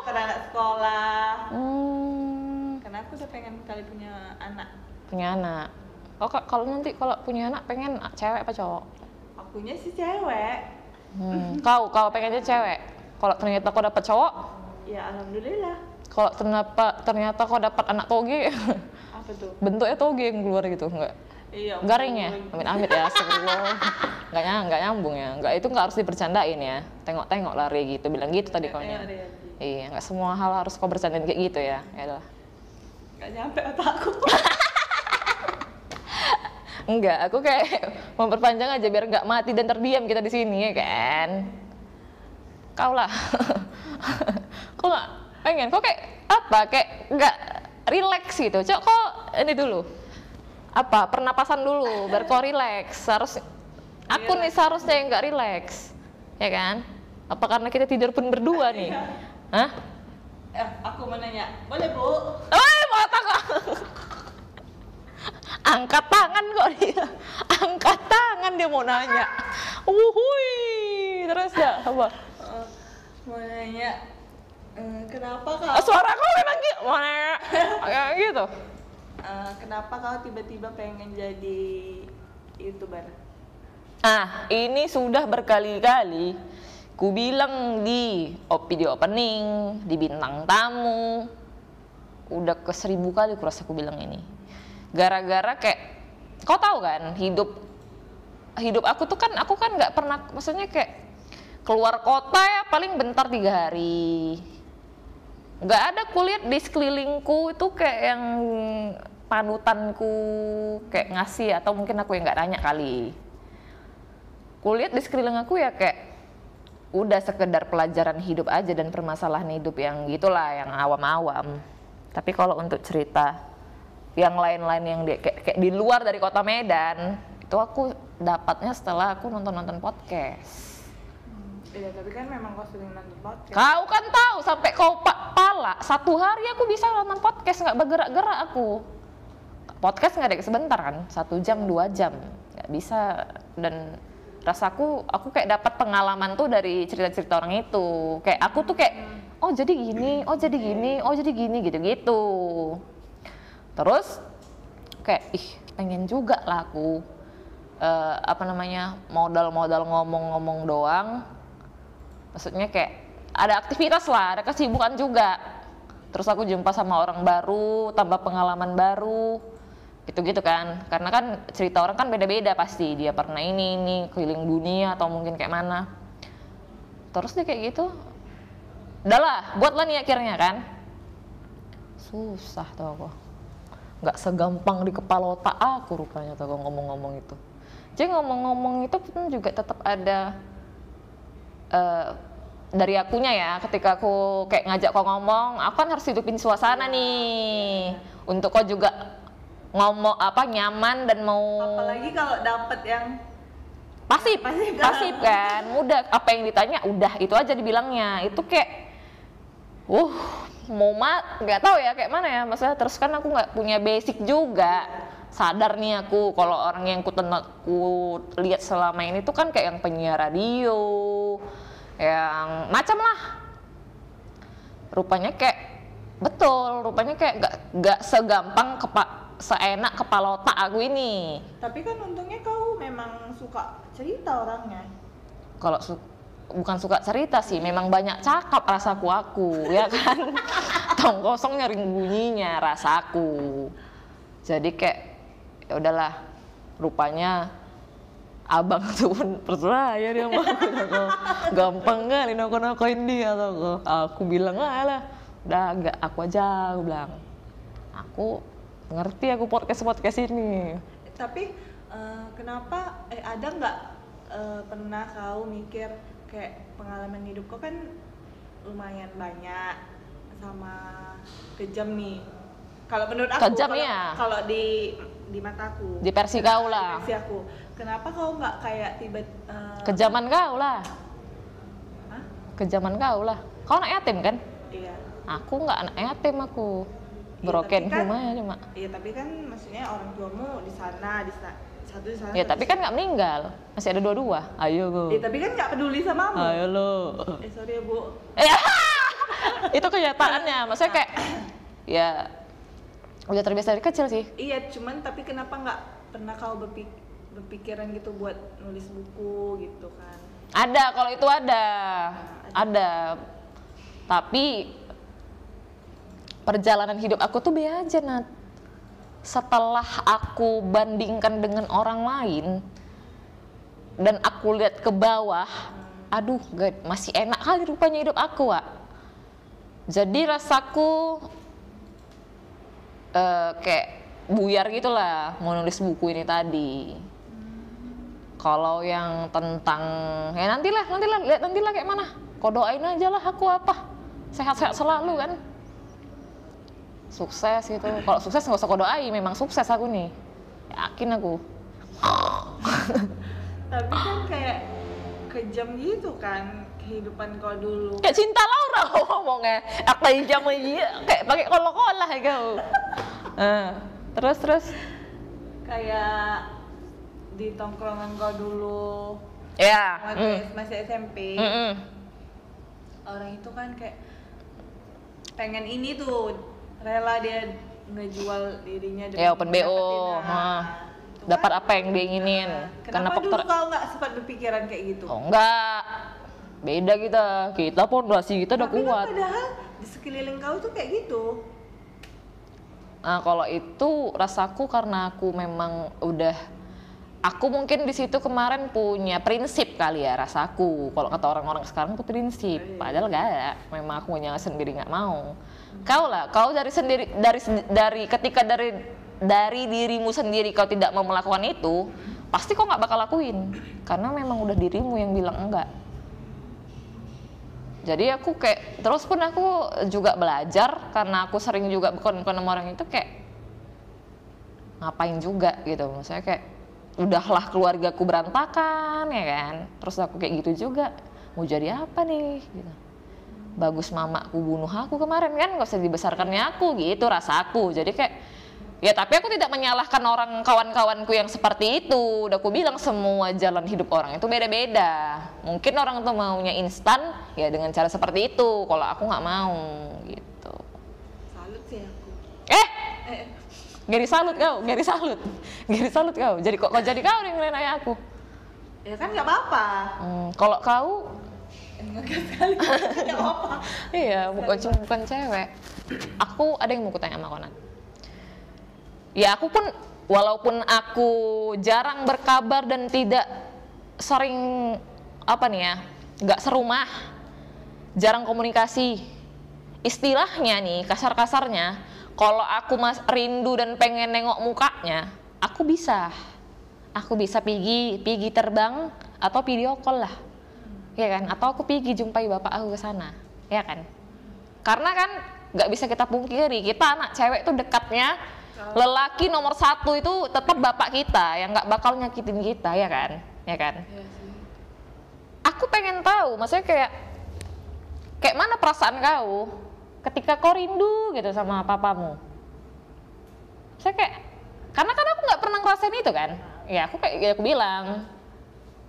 Ngantar anak sekolah. Hmm, karena aku udah pengen kali punya anak. Punya anak oh ka- kalau nanti kalau punya anak pengen cewek apa cowok? Akunya sih cewek. Hmm. kau kau pengennya cewek. Kalau ternyata kau dapat cowok? Ya alhamdulillah. Kalau ternyata ternyata kau dapat anak toge? Apa tuh? Bentuknya toge yang keluar gitu enggak? Iya garing ya? amit amit ya astagfirullah. Nggak nyang nggak nyambung ya? Nggak itu nggak harus dibercandain ya? Tengok tengok lari gitu. Bilang gitu tadi kau deh, Haji. iya nggak semua hal harus kau bercandain kayak gitu ya ya udah nggak nyampe otakku Enggak, aku kayak memperpanjang aja biar nggak mati dan terdiam kita di sini ya kan. Kau lah. kok nggak pengen? Kok kayak apa? Kayak nggak relax gitu. Cok, kok ini dulu. Apa? Pernapasan dulu, biar kau relax. Harus aku nih seharusnya yang nggak relax, ya kan? Apa karena kita tidur pun berdua nih? Hah? eh, aku mau nanya boleh bu Eh, mata kok. Angkat tangan kok dia. Angkat tangan dia mau nanya. Wuhui. Terus ya, apa? Eh, mau nanya eh, kenapa kau Ah, Suara kau memang gitu. Mau nanya. Kayak gitu. eh, kenapa kau tiba-tiba pengen jadi youtuber Ah, ini sudah berkali-kali ku bilang di video opening, di bintang tamu. Udah ke seribu kali ku rasa ku bilang ini. Gara-gara kayak kau tahu kan hidup hidup aku tuh kan aku kan nggak pernah maksudnya kayak keluar kota ya paling bentar tiga hari. Nggak ada kulihat di sekelilingku itu kayak yang panutanku kayak ngasih atau mungkin aku yang nggak nanya kali. Kulihat di sekeliling aku ya kayak udah sekedar pelajaran hidup aja dan permasalahan hidup yang gitulah yang awam-awam. Tapi kalau untuk cerita yang lain-lain yang di, kayak, kayak di luar dari kota Medan itu aku dapatnya setelah aku nonton-nonton podcast Iya, tapi kan memang kau sering nonton podcast. Kau kan tahu sampai kau pak pala satu hari aku bisa nonton podcast nggak bergerak-gerak aku. Podcast nggak ada sebentar kan, satu jam dua jam nggak bisa dan rasaku aku kayak dapat pengalaman tuh dari cerita-cerita orang itu. Kayak aku tuh kayak oh jadi gini, oh jadi gini, oh jadi gini gitu-gitu. Terus kayak ih pengen juga lah aku eh, apa namanya modal-modal ngomong-ngomong doang. Maksudnya kayak ada aktivitas lah ada kesibukan juga. Terus aku jumpa sama orang baru tambah pengalaman baru gitu-gitu kan. Karena kan cerita orang kan beda-beda pasti. Dia pernah ini ini keliling dunia atau mungkin kayak mana. Terus dia kayak gitu udahlah buatlah nih akhirnya kan. Susah tau aku nggak segampang di kepala otak aku rupanya tau aku ngomong-ngomong itu. Jadi ngomong-ngomong itu pun juga tetap ada eh, dari akunya ya. Ketika aku kayak ngajak kau ngomong aku kan harus hidupin suasana nih. untuk kau juga ngomong apa nyaman dan mau apalagi kalau dapet yang pasif Pasif. pasif kan. Mudah. Apa yang ditanya udah. Itu aja dibilangnya. Itu kayak uh mau mat nggak tahu ya kayak mana ya? Maksudnya terus kan aku nggak punya basic juga. Sadar nih aku kalau orang yang ku, ku lihat selama ini tuh kan kayak yang penyiar radio yang macam lah. Rupanya kayak betul rupanya kayak nggak nggak segampang kepa, seenak kepala otak aku ini. Tapi kan untungnya kau memang suka cerita orangnya. Kalau su- bukan suka cerita sih memang banyak cakap rasaku aku ya kan? Tong kosong nyaring bunyinya rasaku. Jadi kayak ya udahlah rupanya abang tuh pun percaya dia sama aku Toko. gampang kali noko nokoin dia toko aku bilang ah lah udah agak aku aja aku bilang. Aku ngerti aku podcast podcast ini. Tapi eh, kenapa eh ada nggak eh, pernah kau mikir kayak pengalaman hidup kau kan lumayan banyak sama kejam nih. Kalau menurut aku Kejam, kalau, iya. kalau di di mataku. Di versi kau lah. Versi aku. Kenapa kau nggak kayak tiba eh, kejaman kau lah. Hah? kejaman kau lah. Kau anak yatim kan? Iya. Aku nggak anak yatim aku Iya, broken tapi kan- aja mak iya tapi kan maksudnya orang tuamu di sana di sana satu di sana ya tapi kan nggak meninggal. Masih ada dua-dua. Ayo sana. Iya, tapi kan nggak peduli sama kamu ayo lo eh sorry ya bu. Ya, itu kenyataannya. Maksudnya kayak ya udah terbiasa dari kecil sih. Iya, cuman tapi kenapa nggak pernah kau berpik berpikiran gitu buat nulis buku gitu kan? ada kalau itu ada. Ada. Tapi perjalanan hidup aku tuh be aja Nat setelah aku bandingkan dengan orang lain dan aku lihat ke bawah aduh God, masih enak kali rupanya hidup aku Wak. jadi rasaku eh, kayak buyar gitulah mau nulis buku ini tadi. Kalau yang tentang ya nantilah nantilah lihat nantilah kayak mana. Kau doain aja lah aku apa. Sehat-sehat selalu kan sukses gitu. Kalau sukses nggak usah kau doain memang sukses aku nih. Yakin aku. Tapi kan kayak kejam gitu kan kehidupan kau dulu. kayak cinta Laura ngomongnya. Apa jam iya kayak pakai kol-kolah ya kau Eh, terus terus? Kayak di tongkrongan kau dulu. Ya waktu mm, masih SMP. mm, mm. Orang itu kan kayak pengen ini tuh rela dia ngejual dirinya demi Ya, open BO, nah, dapat kan. apa yang dia inginin Nah, karena kenapa dulu faktor kau nggak sempat berpikiran kayak gitu? oh enggak beda kita kita pondasi kita udah Tapi kuat kan padahal di sekeliling kau tuh kayak gitu. Nah, kalau itu rasaku karena aku memang udah aku mungkin di situ kemarin punya prinsip kali ya rasaku. Kalau kata orang-orang sekarang tuh prinsip, padahal gak ada. Memang aku punya sendiri nggak mau. Kau lah, kau dari sendiri dari dari ketika dari dari dirimu sendiri kau tidak mau melakukan itu, pasti kau nggak bakal lakuin. Karena memang udah dirimu yang bilang enggak. Jadi aku kayak terus pun aku juga belajar karena aku sering juga bukan sama orang itu kayak ngapain juga gitu. Maksudnya kayak udahlah keluargaku berantakan ya kan. Terus aku kayak gitu juga mau jadi apa nih gitu. Bagus mamaku bunuh aku kemarin kan gak usah dibesarkannya aku gitu rasaku. Jadi kayak Ya tapi aku tidak menyalahkan orang kawan-kawanku yang seperti itu. Udah aku bilang semua jalan hidup orang itu beda-beda. Mungkin orang tuh maunya instan ya dengan cara seperti itu. Kalau aku nggak mau gitu. Salut sih aku. Eh, Eh, Gary salut kau, Gary salut, Gary salut kau. Jadi kok kau jadi kau yang nilai aku? ya kan nggak apa-apa. Hmm, kalau kau ngegas sekali nggak apa Iya, bukan cuma bukan cewek. Aku ada yang mau kutanya sama Konat. Ya aku pun walaupun aku jarang berkabar dan tidak sering apa nih ya, nggak serumah, jarang komunikasi. Istilahnya nih, kasar-kasarnya, kalau aku mas rindu dan pengen nengok mukanya, aku bisa. Aku bisa pergi, pergi terbang atau video call lah ya kan? Atau aku pergi jumpai bapak aku ke sana. Ya kan? Karena kan nggak bisa kita pungkiri kita anak cewek tuh dekatnya lelaki nomor satu itu tetap bapak kita yang nggak bakal nyakitin kita ya kan? Ya kan? Iya aku pengen tahu maksudnya kayak kayak mana perasaan kau ketika kau rindu gitu sama papamu? Saya kayak karena kan aku nggak pernah ngerasain itu kan? Ya aku kayak ya aku bilang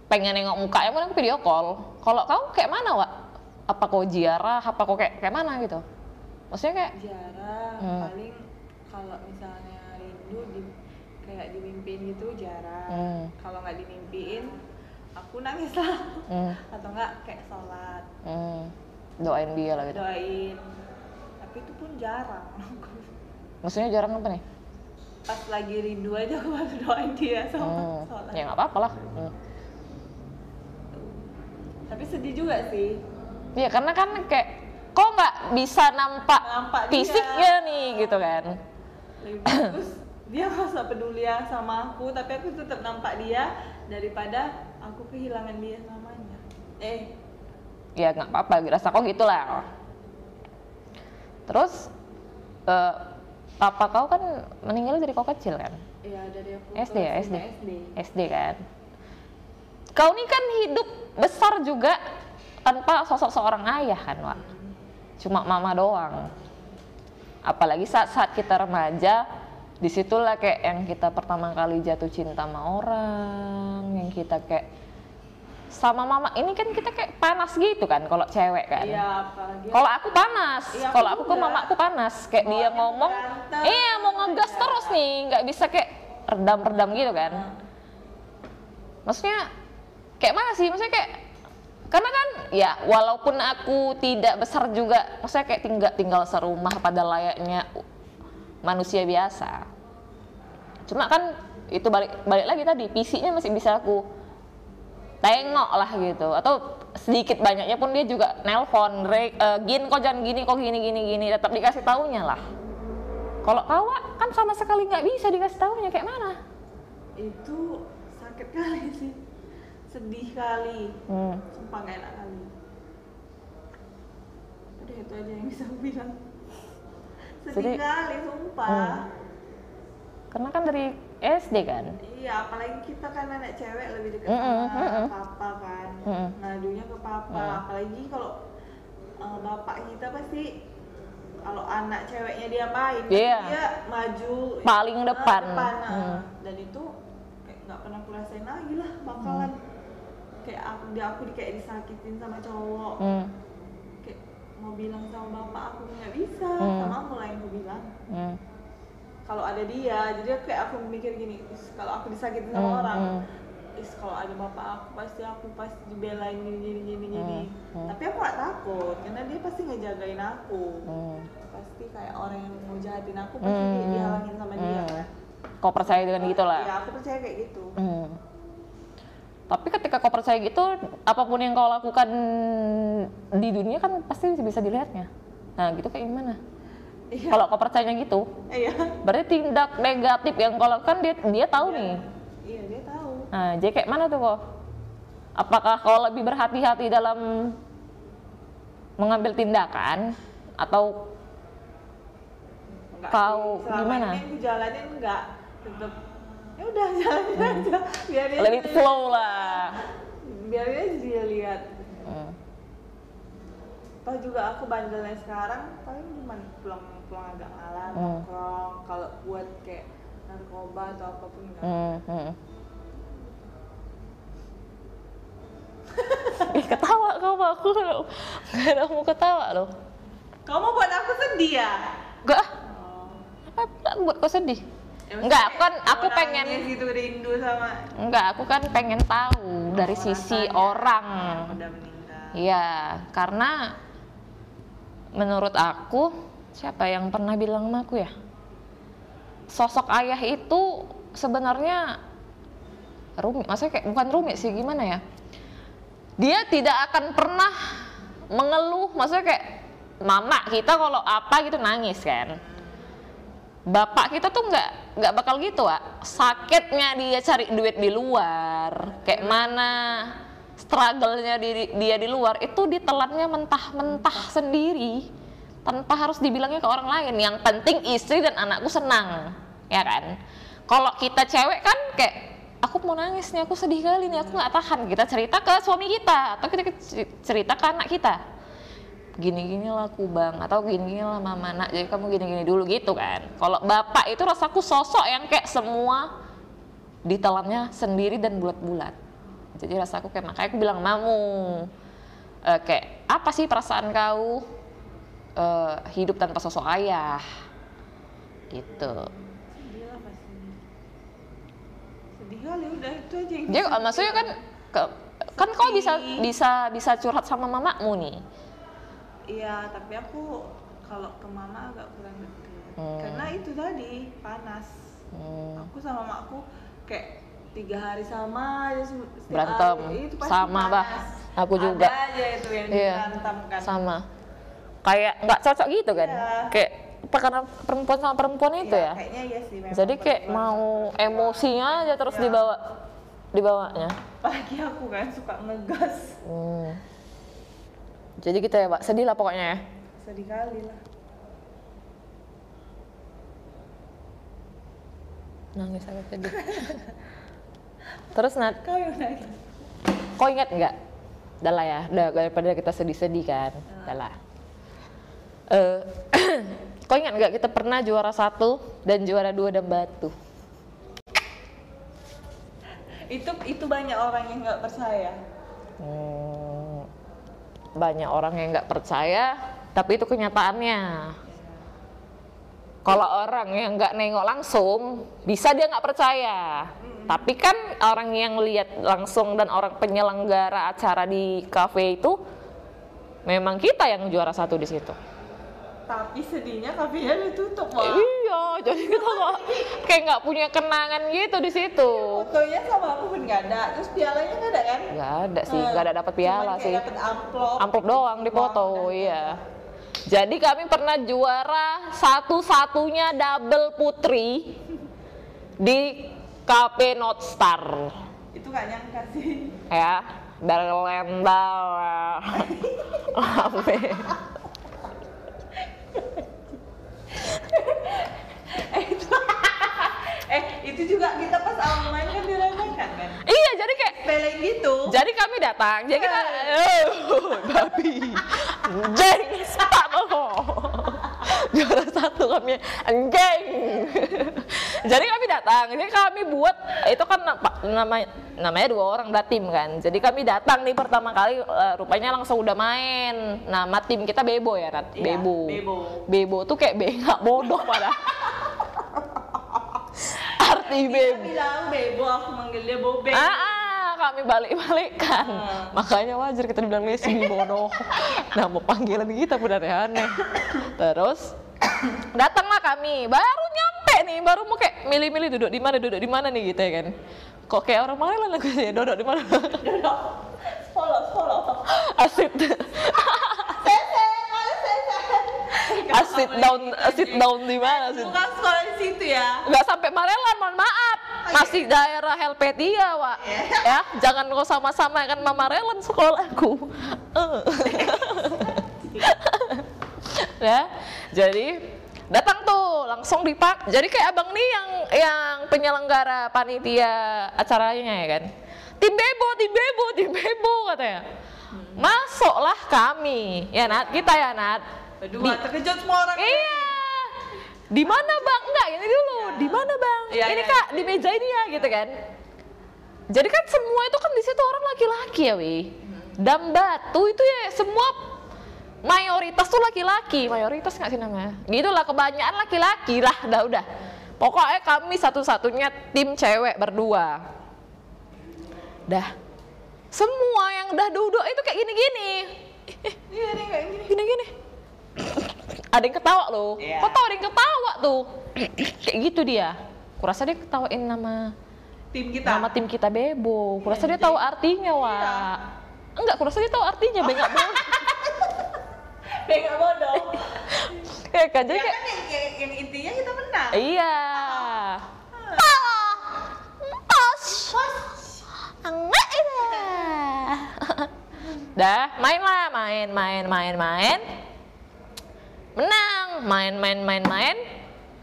pengen nengok muka ya aku video call. Kalau kau kayak mana Wak? apa kau ziarah? Apa kau kayak kayak mana gitu? Maksudnya kayak jarang Hmm. paling kalau misalnya rindu di kayak dimimpiin gitu jarang Hmm. kalau nggak dimimpiin aku nangis lah. Hmm, atau enggak kayak sholat. Hmm, doain dia lah gitu. Doain. Tapi itu pun jarang. Maksudnya jarang apa nih? Pas lagi rindu aja aku baru doain dia sama hmm, sholat. Ya nggak apa-apa lah. Hmm. Tapi sedih juga sih Iya karena kan kayak kok nggak bisa nampak, Nampak dia. fisiknya nih gitu kan. lebih bagus dia nggak peduli ya sama aku tapi aku tetap nampak dia daripada aku kehilangan dia selamanya eh Ya nggak apa-apa, rasa kok gitulah. Terus eh, papa kau kan meninggal dari kau kecil kan? ya dari aku SD ya SD. SD SD kan. Kau ini kan hidup besar juga tanpa sosok seorang ayah kan, Wak. Cuma mama doang. Apalagi saat-saat kita remaja, di situlah kayak yang kita pertama kali jatuh cinta sama orang, yang kita kayak sama mama ini kan kita kayak panas gitu kan kalau cewek kan. iya Kalau aku panas, Iya, kalau aku ke mama aku panas, kayak dia Maunya ngomong, berantem iya mau ngegas terus nih, nggak bisa kayak redam-redam gitu kan. Maksudnya kayak mana sih? Maksudnya kayak karena kan ya walaupun aku tidak besar juga, maksudnya kayak tinggal tinggal serumah pada layaknya manusia biasa. Cuma kan itu balik balik lagi tadi PC-nya masih bisa aku tengok lah gitu. Atau sedikit banyaknya pun dia juga nelpon Re, eh, gin kok jangan gini kok gini gini gini. Tetap dikasih taunya lah. Kalau kawa kan sama sekali nggak bisa dikasih taunya kayak mana? Itu sakit kali sih sedih kali hmm. sumpah gak enak kali udah itu aja yang bisa aku bilang sedih Sedih. kali sumpah Hmm. karena kan dari SD kan iya apalagi kita kan anak cewek lebih dekat Mm-mm, sama mm-mm. papa kan Mm-mm. ngadunya ke papa Mm. apalagi kalau uh, bapak kita pasti kalau anak ceweknya dia main Iya. dia maju Paling ah, depan. depan, ah. Hmm. dan itu kayak nggak pernah aku rasain lagi lah bakalan kayak aku dia aku di- kayak disakitin sama cowok hmm. kayak mau bilang sama bapak aku nggak bisa Hmm. sama aku lah yang aku bilang Hmm. kalau ada dia jadi aku kayak aku mikir gini "Is, kalau aku disakitin sama Hmm, orang hmm. is kalau ada bapak aku pasti aku pasti dibelain gini gini gini gini Hmm, hmm. tapi aku gak takut karena dia pasti ngejagain aku Hmm. pasti kayak orang yang mau jahatin aku pasti Hmm, dia hmm. dihalangin sama dia Hmm. kan kau percaya dengan gitu lah ya aku percaya kayak gitu Hmm. Tapi ketika kau percaya gitu, apa pun yang kau lakukan di dunia kan pasti bisa dilihatnya. Nah, gitu kayak gimana? iya Kalau kau percayanya gitu, iya berarti tindak negatif yang kau lakukan dia dia tahu nih. iya dia tahu Nah, jadi kayak mana tuh kau? Apakah kau lebih berhati-hati dalam mengambil tindakan atau Enggak Kau gimana? ini aku jalanin enggak tetep ya udah jalanin aja biarin let it flow lah? biarin aja dia lihat Hmm. Toh juga aku bandelnya sekarang paling cuma pulang pulang agak malam Hmm. nongkrong kalau buat kayak narkoba atau apa pun enggak Hmm, hmm. Ih, ketawa sama aku loh. Gak ada mau ketawa loh. kamu buat aku sedih ya Enggak, oh. buat kau sedih? Ya, Enggak, aku kan aku pengen gitu rindu sama enggak, aku kan pengen tahu dari sisi orang. udah meninggal Iya, karena menurut aku siapa yang pernah bilang sama aku ya? Sosok ayah itu sebenarnya rumit, maksudnya kayak bukan rumit sih gimana ya? Dia tidak akan pernah mengeluh, maksudnya kayak mama kita kalau apa gitu nangis kan. Bapak kita tuh nggak nggak bakal gitu, Wak. Sakitnya dia cari duit di luar, kayak mana struggle-nya di- dia di luar itu ditelannya mentah-mentah sendiri tanpa harus dibilangnya ke orang lain. Yang penting istri dan anakku senang, ya kan? Kalau kita cewek kan kayak aku mau nangis nih, aku sedih kali nih, aku nggak tahan. Kita cerita ke suami kita atau kita cerita ke anak kita. Gini-gini lah aku bang, atau gini-gini lah mama nak, jadi kamu gini-gini dulu gitu kan. Kalau bapak itu rasaku sosok yang kayak semua ditelannya sendiri dan bulat-bulat. Jadi rasaku kayak makanya aku bilang mamu eh, kayak apa sih perasaan kau eh, hidup tanpa sosok ayah gitu. sedih lah pasti sedih kali udah itu aja yang maksudnya kan ke, kan kau bisa bisa bisa curhat sama mamamu nih. Iya tapi aku kalau ke mama agak kurang deket Hmm. karena itu tadi panas Hmm. aku sama mamaku kayak tiga hari sama aja Berantem. hari, itu pasti Sama, Bah. panas. Aku juga. ada aja itu yang Iya. berantem kan Sama. Kayak nggak cocok gitu kan? Iya. Kayak apa karena perempuan sama perempuan itu Iya, ya? kayaknya iya sih memang Jadi kayak mau emosinya aja terus Iya. dibawa dibawanya. apalagi aku kan suka ngegas Hmm. Jadi gitu ya, Pak. Sedih lah pokoknya ya. sedih kali lah Nangis aku sedih. Terus Nat, kau yang nangis kau ingat nggak? Udah lah ya, udah daripada kita sedih-sedih kan. Udah lah. Eh, kau ingat nggak kita pernah juara satu dan juara dua dan batu? itu itu banyak orang yang nggak percaya Hmm, banyak orang yang nggak percaya, tapi itu kenyataannya. Kalau orang yang nggak nengok langsung, bisa dia nggak percaya. Tapi kan orang yang lihat langsung dan orang penyelenggara acara di kafe itu, memang kita yang juara satu di situ. Tapi sedihnya kafenya ditutup wah Iya, jadi kita nggak kayak nggak punya kenangan gitu di situ. fotonya sama aku pun nggak ada. Terus pialanya nggak ada kan? Nggak ada sih, Eh, nggak ada dapat piala sih. dapet amplop. Amplop doang di foto iya. jadi kami pernah juara satu-satunya double putri di KP Not Star. Itu nggak nyangka sih. Ya dari Lendal Lape eh itu. Eh itu juga kita pas awal main kan diremehkan kan? Iya jadi kayak Pele gitu. Jadi kami datang jadi kita oh, babi. Jeng pak juara satu kami anjing. Jadi kami datang jadi kami buat itu kan na- namanya namanya dua orang dah tim kan jadi kami datang nih pertama kali eh, rupanya langsung udah main nama tim kita Bebo ya Nat Iya, Bebo Bebo. Bebo tuh kayak bengak bodoh pada arti Bebo bilang bebo aku manggil dia bobe Ah, ah, kami balik-balikan. Hmm. Makanya wajar kita dibilang lesbi bodoh. Nama panggilan kita pun aneh-aneh. Terus datanglah kami, baru nyampe nih, baru mau kayak milih-milih duduk di mana, duduk di mana nih gitu ya kan. Kok kayak orang aku sih, duduk di mana? Duduk. follow follow Asit. Asit down, asit down di mana sih? bukan sekolah di situ ya Nggak sampai Marelan, mohon maaf. Masih daerah Helvetia, Wak. Ya, jangan kau sama-sama kan Mama Relan sekolahku. Eh. ya, jadi datang tuh langsung dipak. Jadi kayak abang nih yang yang penyelenggara panitia acaranya ya kan. Tim Bebo, tim Bebo, tim Bebo katanya. Masuklah kami, ya Nat, kita ya Nat. berdua Di- terkejut semua orang Iya. Di mana bang? Enggak, ini dulu. Di mana bang? Iya, ini iya. kak di meja ini ya, gitu kan? Jadi kan semua itu kan di situ orang laki-laki ya, wi. Dan batu itu ya semua mayoritas tuh laki-laki, mayoritas nggak sih namanya? Gitulah kebanyakan laki-laki lah, dah udah. Pokoknya kami satu-satunya tim cewek berdua. Dah. semua yang udah duduk itu kayak gini-gini Iya gini-gini ada yang ketawa loh Iya. kok tau ada yang ketawa tuh kayak gitu dia kurasa dia ketawain nama Tim kita. nama tim kita bebo kurasa dia tahu artinya Iya. wak enggak kurasa dia tahu artinya bengak bodoh Bengak bodoh. ya kan jadi ya kayak kan yang, yang, yang intinya kita menang. iya Dah, main lah, main, main, main, main. Menang, main, main, main, main.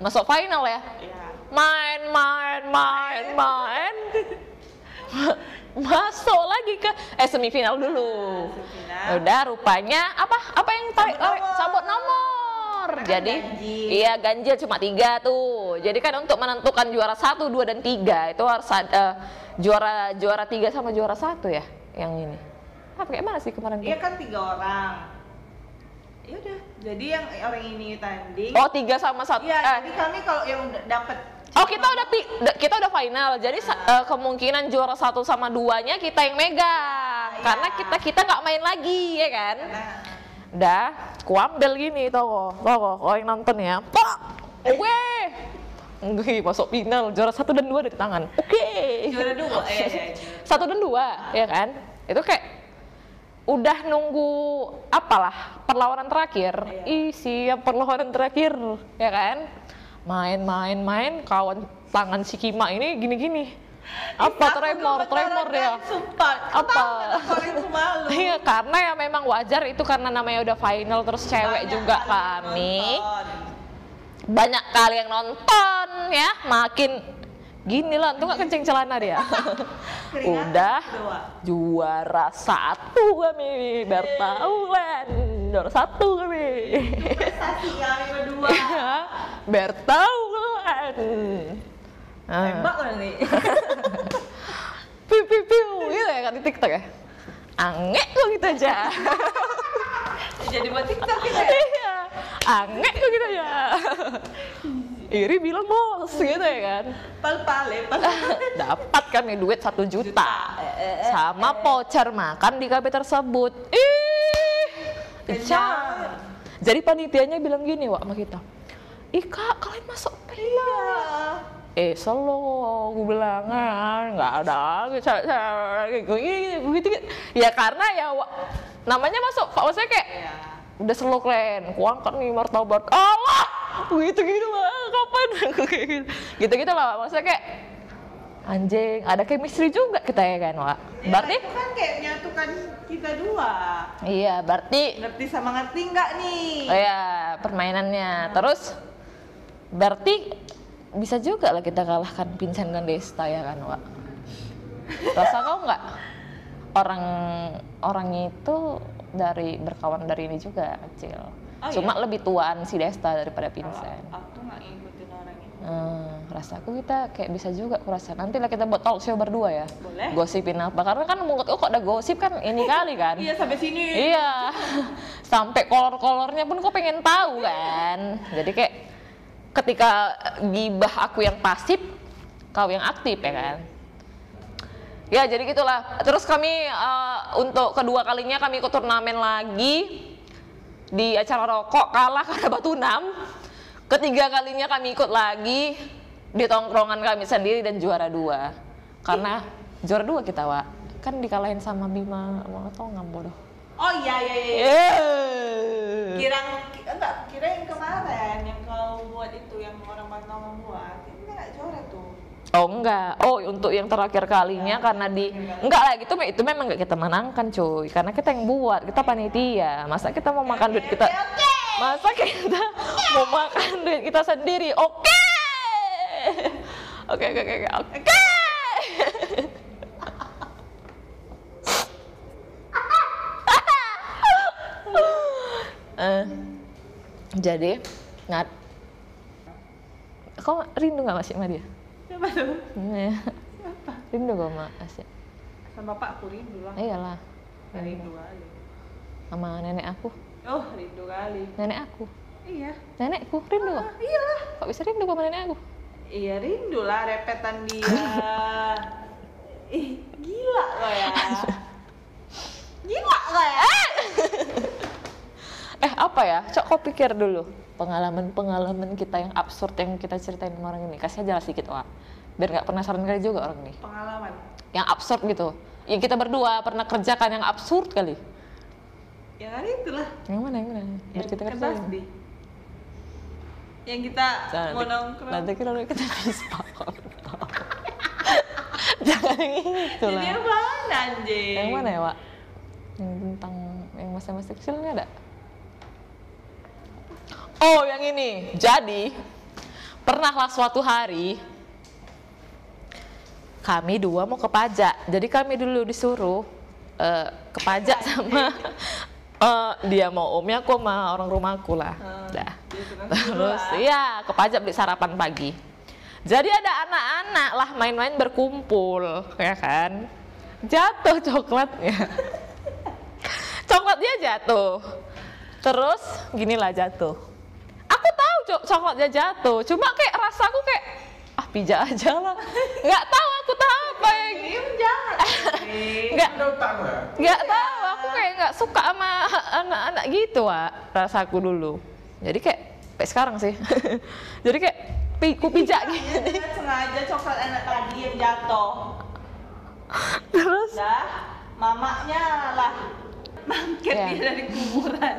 Masuk final ya. Iya. Main, main, main, main. Masuk lagi ke eh semifinal dulu. Semifinal. Udah rupanya apa? Apa yang tarik Sabut nomor. sabut nomor. Kan Jadi ganjil. iya ganjil cuma tiga tuh. Jadi kan untuk menentukan juara satu, dua dan tiga itu harus ada juara juara tiga sama juara satu ya yang ini. Apa kayak mana sih kemarin? Iya kan tiga orang. Ya udah. Jadi yang orang ini tanding. Oh tiga sama satu. Iya, eh, jadi kami kalau yang dapet Oh kita udah kita udah final, jadi eh, kemungkinan juara satu sama duanya kita yang megang, Iya. karena kita kita nggak main lagi ya kan? Nah, Udah, kuambil gini toko, toko, kalau yang nonton ya, pak, oke, Wih, masuk final, juara satu dan dua ada di tangan, oke, juara dua. Iya, juara. satu dan dua, ya kan? Itu kayak udah nunggu apalah perlawanan terakhir, Iya. ih siap perlawanan terakhir, ya kan? Main, main, main, kawan tangan si Kima ini gini-gini. Apa tremor, tremor ya? Sumpah. Apa? Iya, karena ya memang wajar itu karena namanya udah final terus cewek Banyak juga kami. nonton. Banyak kali yang nonton ya, makin gini lah, tuh nggak kencing celana dia. Udah juara satu kami, bertaulan juara satu kami. Prestasi kami berdua. bertaulan. Ah. Tembak lah nih. Piu piu piu gitu ya kan di TikTok ya. Angek kok gitu aja. Jadi buat TikTok kita ya. Iya, angek kok gitu aja. Iri bilang bos gitu ya kan. Pal-pal ya, pal. Dapat kami duit satu juta. Juta. Eh, eh, eh, Sama voucher makan di kafe tersebut. Ih, Kenyang. Jadi panitianya bilang gini wak sama kita. Ih kak, kalian masuk. Iya. eh selo gue bilang ah, nggak ada gitu gitu gitu ya karena ya wa- namanya masuk pak maksudnya kayak Iya. udah selo keren kuangkat nih martabat Allah gitu gitu lah kapan gitu gitu lah maksudnya kayak anjing ada chemistry juga kita ya kan Wak? Ya, berarti itu kan kayak menyatukan kita dua. iya berarti Ngerti sama ngerti nggak nih? oh ya permainannya. Terus berarti bisa juga lah kita kalahkan Vincent dan Desta ya kan Wak? Rasa kau nggak? Orang orangnya itu dari berkawan dari ini juga kecil. Oh, cuma lebih tuaan si Desta daripada Vincent. Aku nggak Hmm, rasaku kita kayak bisa juga aku rasa nanti lah kita buat talk show berdua ya Boleh. gosipin apa karena kan menurut kok ada gosip kan ini kali kan Iya sampai sini. Iya, sampai kolor-kolornya pun kok pengen tahu kan. Jadi kayak ketika gibah aku yang pasif, kau yang aktif ya kan. Ya jadi gitulah. Terus kami eh, untuk kedua kalinya kami ikut turnamen lagi di acara rokok kalah karena batu enam. Ketiga kalinya kami ikut lagi di tongkrongan kami sendiri dan juara dua. Karena juara dua kita, Wak. Kan dikalahin sama Bima sama Tongam bodoh. Oh iya iya iya. Yeah. Kira ki- enggak kira yang kemarin yang kau buat itu yang orang Batam buat itu nggak juara tuh. Oh enggak, oh untuk yang terakhir kalinya karena di enggak lah gitu itu memang enggak kita menangkan cuy karena kita yang buat kita panitia masa kita mau makan duit kita Oke, oke. Masa kita mau makan duit kita sendiri oke oke oke oke oke oke Eh, jadi ngat kau rindu nggak masih sama dia Siapa tuh? Iya. Siapa? Rindu gue sama Asia. Sama Pak aku rindu lah. Iyalah, Rindu kali. sama nenek aku oh rindu kali. Nenek aku? Iya. Nenekku rindu? Ah, iya lah, kok bisa rindu sama nenek aku? Iya rindu lah repetan dia. Ih gila lo ya. Gila lo ya. Eh apa ya? Cok kau pikir dulu pengalaman-pengalaman kita yang absurd yang kita ceritain sama orang ini. Kasih aja lah sedikit wah biar nggak penasaran kali juga orang nih pengalaman? Yang absurd gitu. Ya kita berdua pernah kerjakan yang absurd kali. Ya kan itulah. Yang mana yang mana? Biar Yang kita pasti. Yang kita Jangan mau nongkrong. nanti kita kita bisa. Jangan yang itu Jadi lah. yang mana anjing? Yang mana ya, Wak? Yang tentang yang masa-masa kecil ini ada? Oh, yang ini. Jadi, pernahlah suatu hari kami dua mau ke pajak. Jadi kami dulu disuruh eh, ke pajak sama eh, dia mau omnya, aku sama orang rumahku lah. Hmm, Dah. dia Terus iya ke pajak beli sarapan pagi. Jadi ada anak-anak lah main-main berkumpul, ya kan? Jatuh coklatnya. Coklatnya jatuh. Terus ginilah jatuh. Aku tahu cok coklatnya jatuh, cuma kayak rasaku kayak ah pijak aja lah. Nggak tahu aku tahu apa yang Diem jangan. anjing. nggak ya? nggak tahu aku kayak nggak suka sama anak-anak gitu Wak, rasaku dulu. Jadi kayak sampai sekarang sih. Jadi kayak pi, ku pijak gitu. Ya, sengaja coklat anak tadi yang jatuh. Terus Dah, mamanya lah bangkit Ya. dia dari kuburan.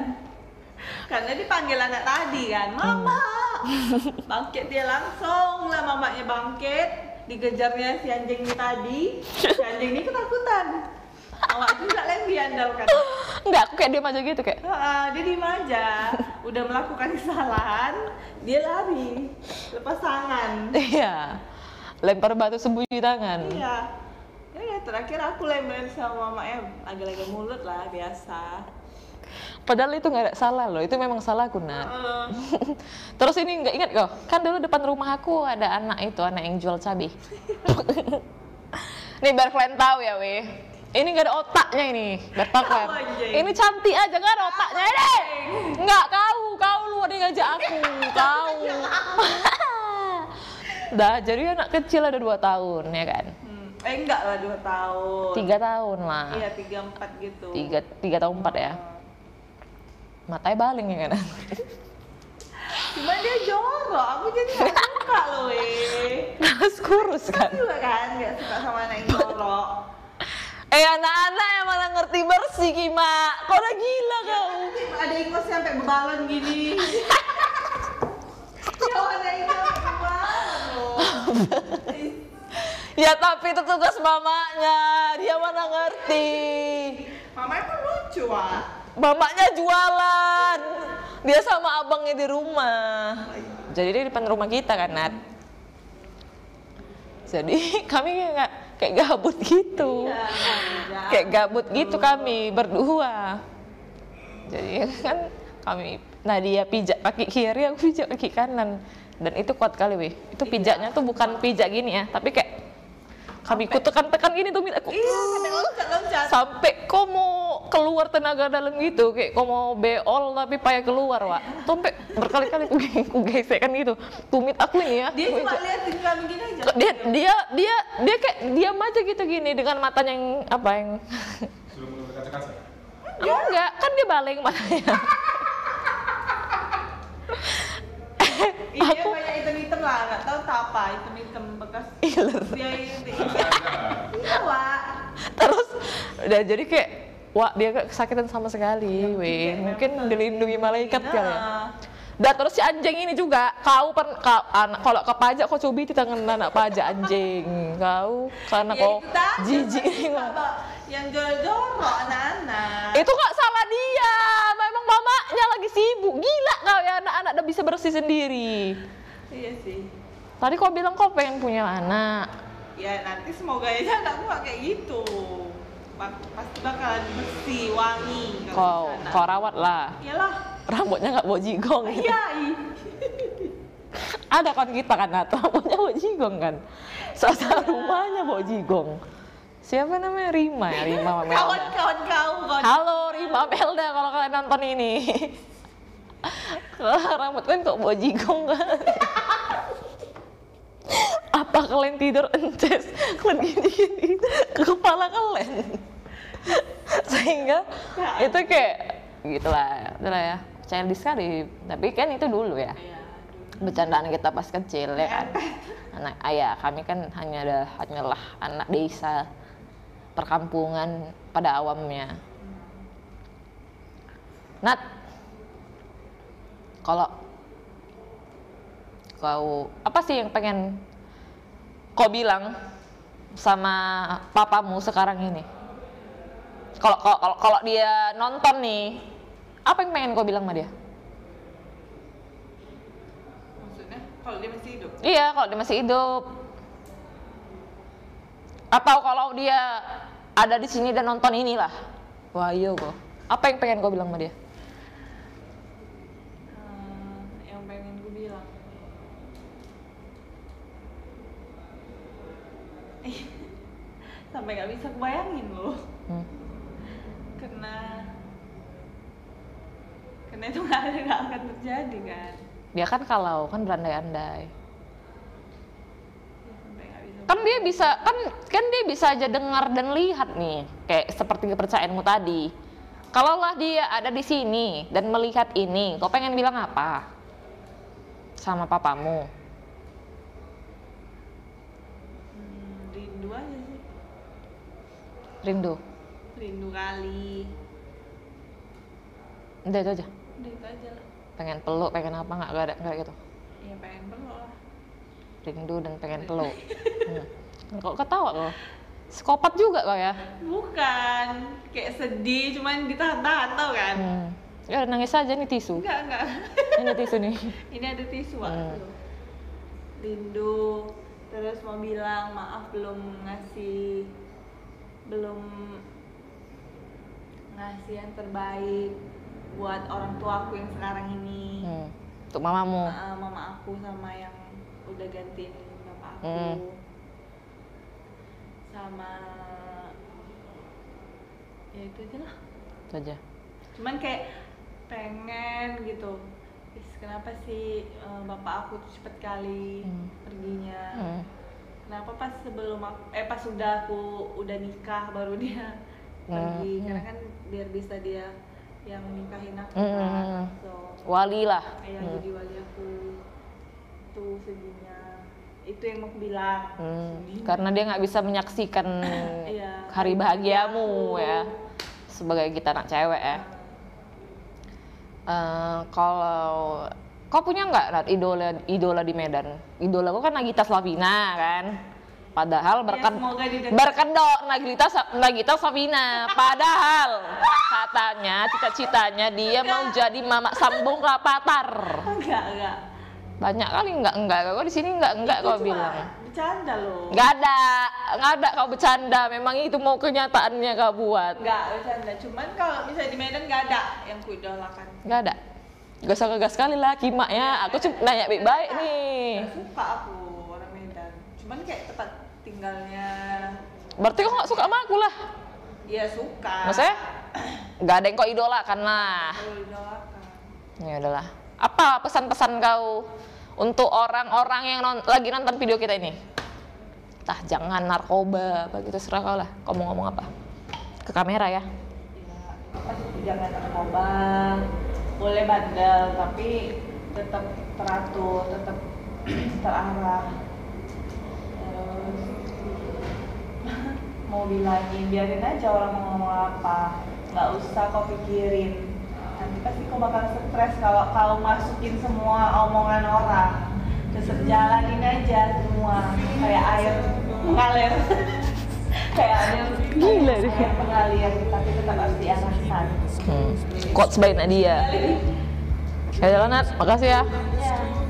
Karena dipanggil anak tadi kan, mama. Bangkit dia langsung lah mamanya bangkit. Dikejarnya si anjing ini tadi. Si anjing ini ketakutan. Mama juga lagi andalkan. nggak aku kayak diam aja gitu kayak Ah, dia diem aja. Udah melakukan kesalahan, dia lari. Lepas tangan. iya lempar batu sembunyi tangan. Iya. Ya, ya, terakhir aku lempar sama mamanya agak-agak mulut lah biasa. Padahal itu nggak ada salah loh, itu memang salah aku. Heeh. Terus ini nggak ingat kok, kan dulu depan rumah aku ada anak itu, anak yang jual cabai. Nih biar kalian tahu ya weh. Ini nggak ada otaknya ini, biar tahu kalian. Apa, anjing? Ini cantik aja nggak ada otaknya ini. Nggak kau, kau lu ada ngajak aku, kau. Dah, jadi anak kecil ada dua tahun ya kan? Hmm. Eh enggak lah dua tahun. Tiga tahun lah. Iya tiga empat gitu. Tiga, tiga tahun empat ya. Matanya baling ya kan? Cuma dia jorok, aku jadi gak suka loh weh. Terus kurus kan? Aku juga kan gak suka sama anak yang jorok. Eh anak-anak yang mana ngerti bersih Kima Kau udah gila kau Ada ingos sampai bebalon gini. ya ada ingos bebalon loh. Ya tapi itu tugas mamanya Dia mana ngerti Mama itu lucu ah. Mamanya jualan. Dia sama abangnya di rumah. Jadi dia di depan rumah kita kan Nat. Jadi kami kayak, kayak gabut gitu. Iya, iya. Kayak gabut gitu kami berdua. Jadi kan kami Nah dia pijak kaki kiri, aku pijak kaki kanan. Dan itu kuat kali weh Itu pijaknya tuh bukan pijak gini ya Tapi kayak kami ku tekan-tekan gini tuh aku Iya, sampai sampai mau keluar tenaga dalam gitu kayak kau mau beol tapi payah keluar wak sampai berkali-kali ku, ku gesekkan gitu tumit aku ini ya Dia cuma liatin kami gini aja. dia dia dia dia kayak diam aja gitu gini dengan matanya yang apa yang Suruh menurut kaca-kaca. enggak kan dia baling matanya Iya banyak item-item lah, nggak tahu tak apa item-item bekas iler dia itu. Ada. Iya, terus udah jadi kayak wah dia gak kesakitan sama sekali weh mungkin dilindungi malaikat kali ya. Nah, Dan terus si anjing ini juga, kau per, kau, anak, kalau ke pajak kau cubit di tangan anak pajak anjing, kau karena ya kau jijik. Yang jorok anak-anak. Itu nggak salah dia, memang mamanya lagi sibuk, gila kau ya anak-anak udah bisa bersih sendiri. Iya sih. Tadi kau bilang kau pengen punya anak, Ya nanti semoga aja anakku nggak kayak gitu. Pasti bakalan bersih, wangi. kau kau rawat lah, Iyalah. rambutnya nggak bawa jigong. Iya. Ada kan kita kan, Nat, rambutnya bawa jigong kan, sasa rumahnya bawa jigong. Siapa namanya Rima ya, Rima Melda. Kawan-kawan kau, kawan. Halo Rima Melda kalau kalian nonton ini. Kalau rambut kalian kok bawa jigong kan? Apa kalian tidur? Ences? Kalian gini-gini. Ke kepala kalian. Sehingga itu kayak gitulah, itulah ya. childish sekali. Tapi kan itu dulu ya. Bercandaan kita pas kecil ya kan? Anak ayah kami kan hanya ada hanyalah anak desa perkampungan pada awamnya. Nat kalau kau apa sih yang pengen kau bilang sama papamu sekarang ini kalau kalau kalau- dia nonton nih apa yang pengen kau bilang sama dia Maksudnya kalau dia masih hidup? Iya, kalau dia masih hidup. Atau kalau dia ada di sini dan nonton inilah. Wah, iya kok. Apa yang pengen kau bilang sama dia? Hmm, yang pengen gue bilang sampai nggak bisa bayangin loh Hmm. karena karena itu nggak ada nggak akan terjadi kan Dia kan kalau kan berandai-andai. Ya, Kan dia bisa kan kan dia bisa aja dengar dan lihat nih, kayak seperti kepercayaanmu tadi. Kalaulah dia ada di sini dan melihat ini, kau pengen bilang apa? Sama papamu. Hmm, rindu aja Rindu. rindu kali Udah itu aja. udah itu aja lah Pengen peluk, pengen apa nggak nggak ada nggak gitu. ya pengen peluk lah rindu dan pengen peluk. Hmm. Kok ketawa kok? Psikopat juga kok ya? bukan kayak sedih cuman ditahan-tahan tau kan Hmm. Ya nangis aja nih tisu. enggak enggak Ini tisu nih. ini ada tisu Wak. Hmm. Rindu terus mau bilang maaf belum ngasih belum ngasih yang terbaik buat orang tua aku yang sekarang ini Hmm. Untuk mamamu. Ma- mama aku sama yang udah gantiin bapak aku Hmm. sama ya itu aja lah Itu aja. cuman kayak pengen gitu Is, kenapa sih eh, bapak aku tuh cepet kali Hmm. perginya Hmm. Kenapa pas sebelum aku, eh pas sudah aku udah nikah baru dia pergi Hmm. karena kan biar bisa dia yang nikahin aku Hmm. kan so Wali lah. ayah Hmm. jadi wali aku tuh sedihnya itu yang mau bilang Hmm. Karena dia nggak bisa menyaksikan Iya. hari bahagiamu ya. Sebagai kita anak cewek ya. Eh, kalau kau punya nggak Nat, idola idola di Medan? Idola kau kan Nagita Slavina kan. Padahal Ya, berkan semoga didengar. berkedok Nagita Nagita Slavina. Padahal katanya cita-citanya dia mau jadi mama sambung rapatar. enggak enggak Banyak kali enggak enggak. Kau di sini enggak enggak kau bilang. bercanda loh Enggak ada, enggak ada kau bercanda. Memang itu mau kenyataannya kau buat. enggak bercanda cuman kalau misalnya di Medan enggak ada yang kuidolakan Enggak ada. Gak usah ngegas sekali lah kimaknya. Aku cuma nanya baik-baik nih. Suka aku orang Medan cuman kayak tempat tinggalnya Berarti kau nggak suka sama aku lah. ya suka Maksudnya nggak ada yang kau idolakan lah. idolakan Ya udahlah. Apa pesan-pesan kau untuk orang-orang yang non- lagi nonton video kita ini? Tah jangan narkoba, apa gitu serah kau lah. Kau mau ngomong apa? Ke kamera ya. ya pasti jangan narkoba boleh bandel tapi tetap teratur tetap terarah. Terus mau bilangin biarin aja orang mau ngomong apa. Nggak usah kau pikirin. Nanti pasti kau bakal stres kalau kau masukin semua omongan orang. Tetap jalanin aja semua. Kayak air mengalir. Kayak air Gila deh. air mengalir tapi tetap harus diarahkan Hmm. Quotes by Nadia. Ya Nat, makasih ya. ya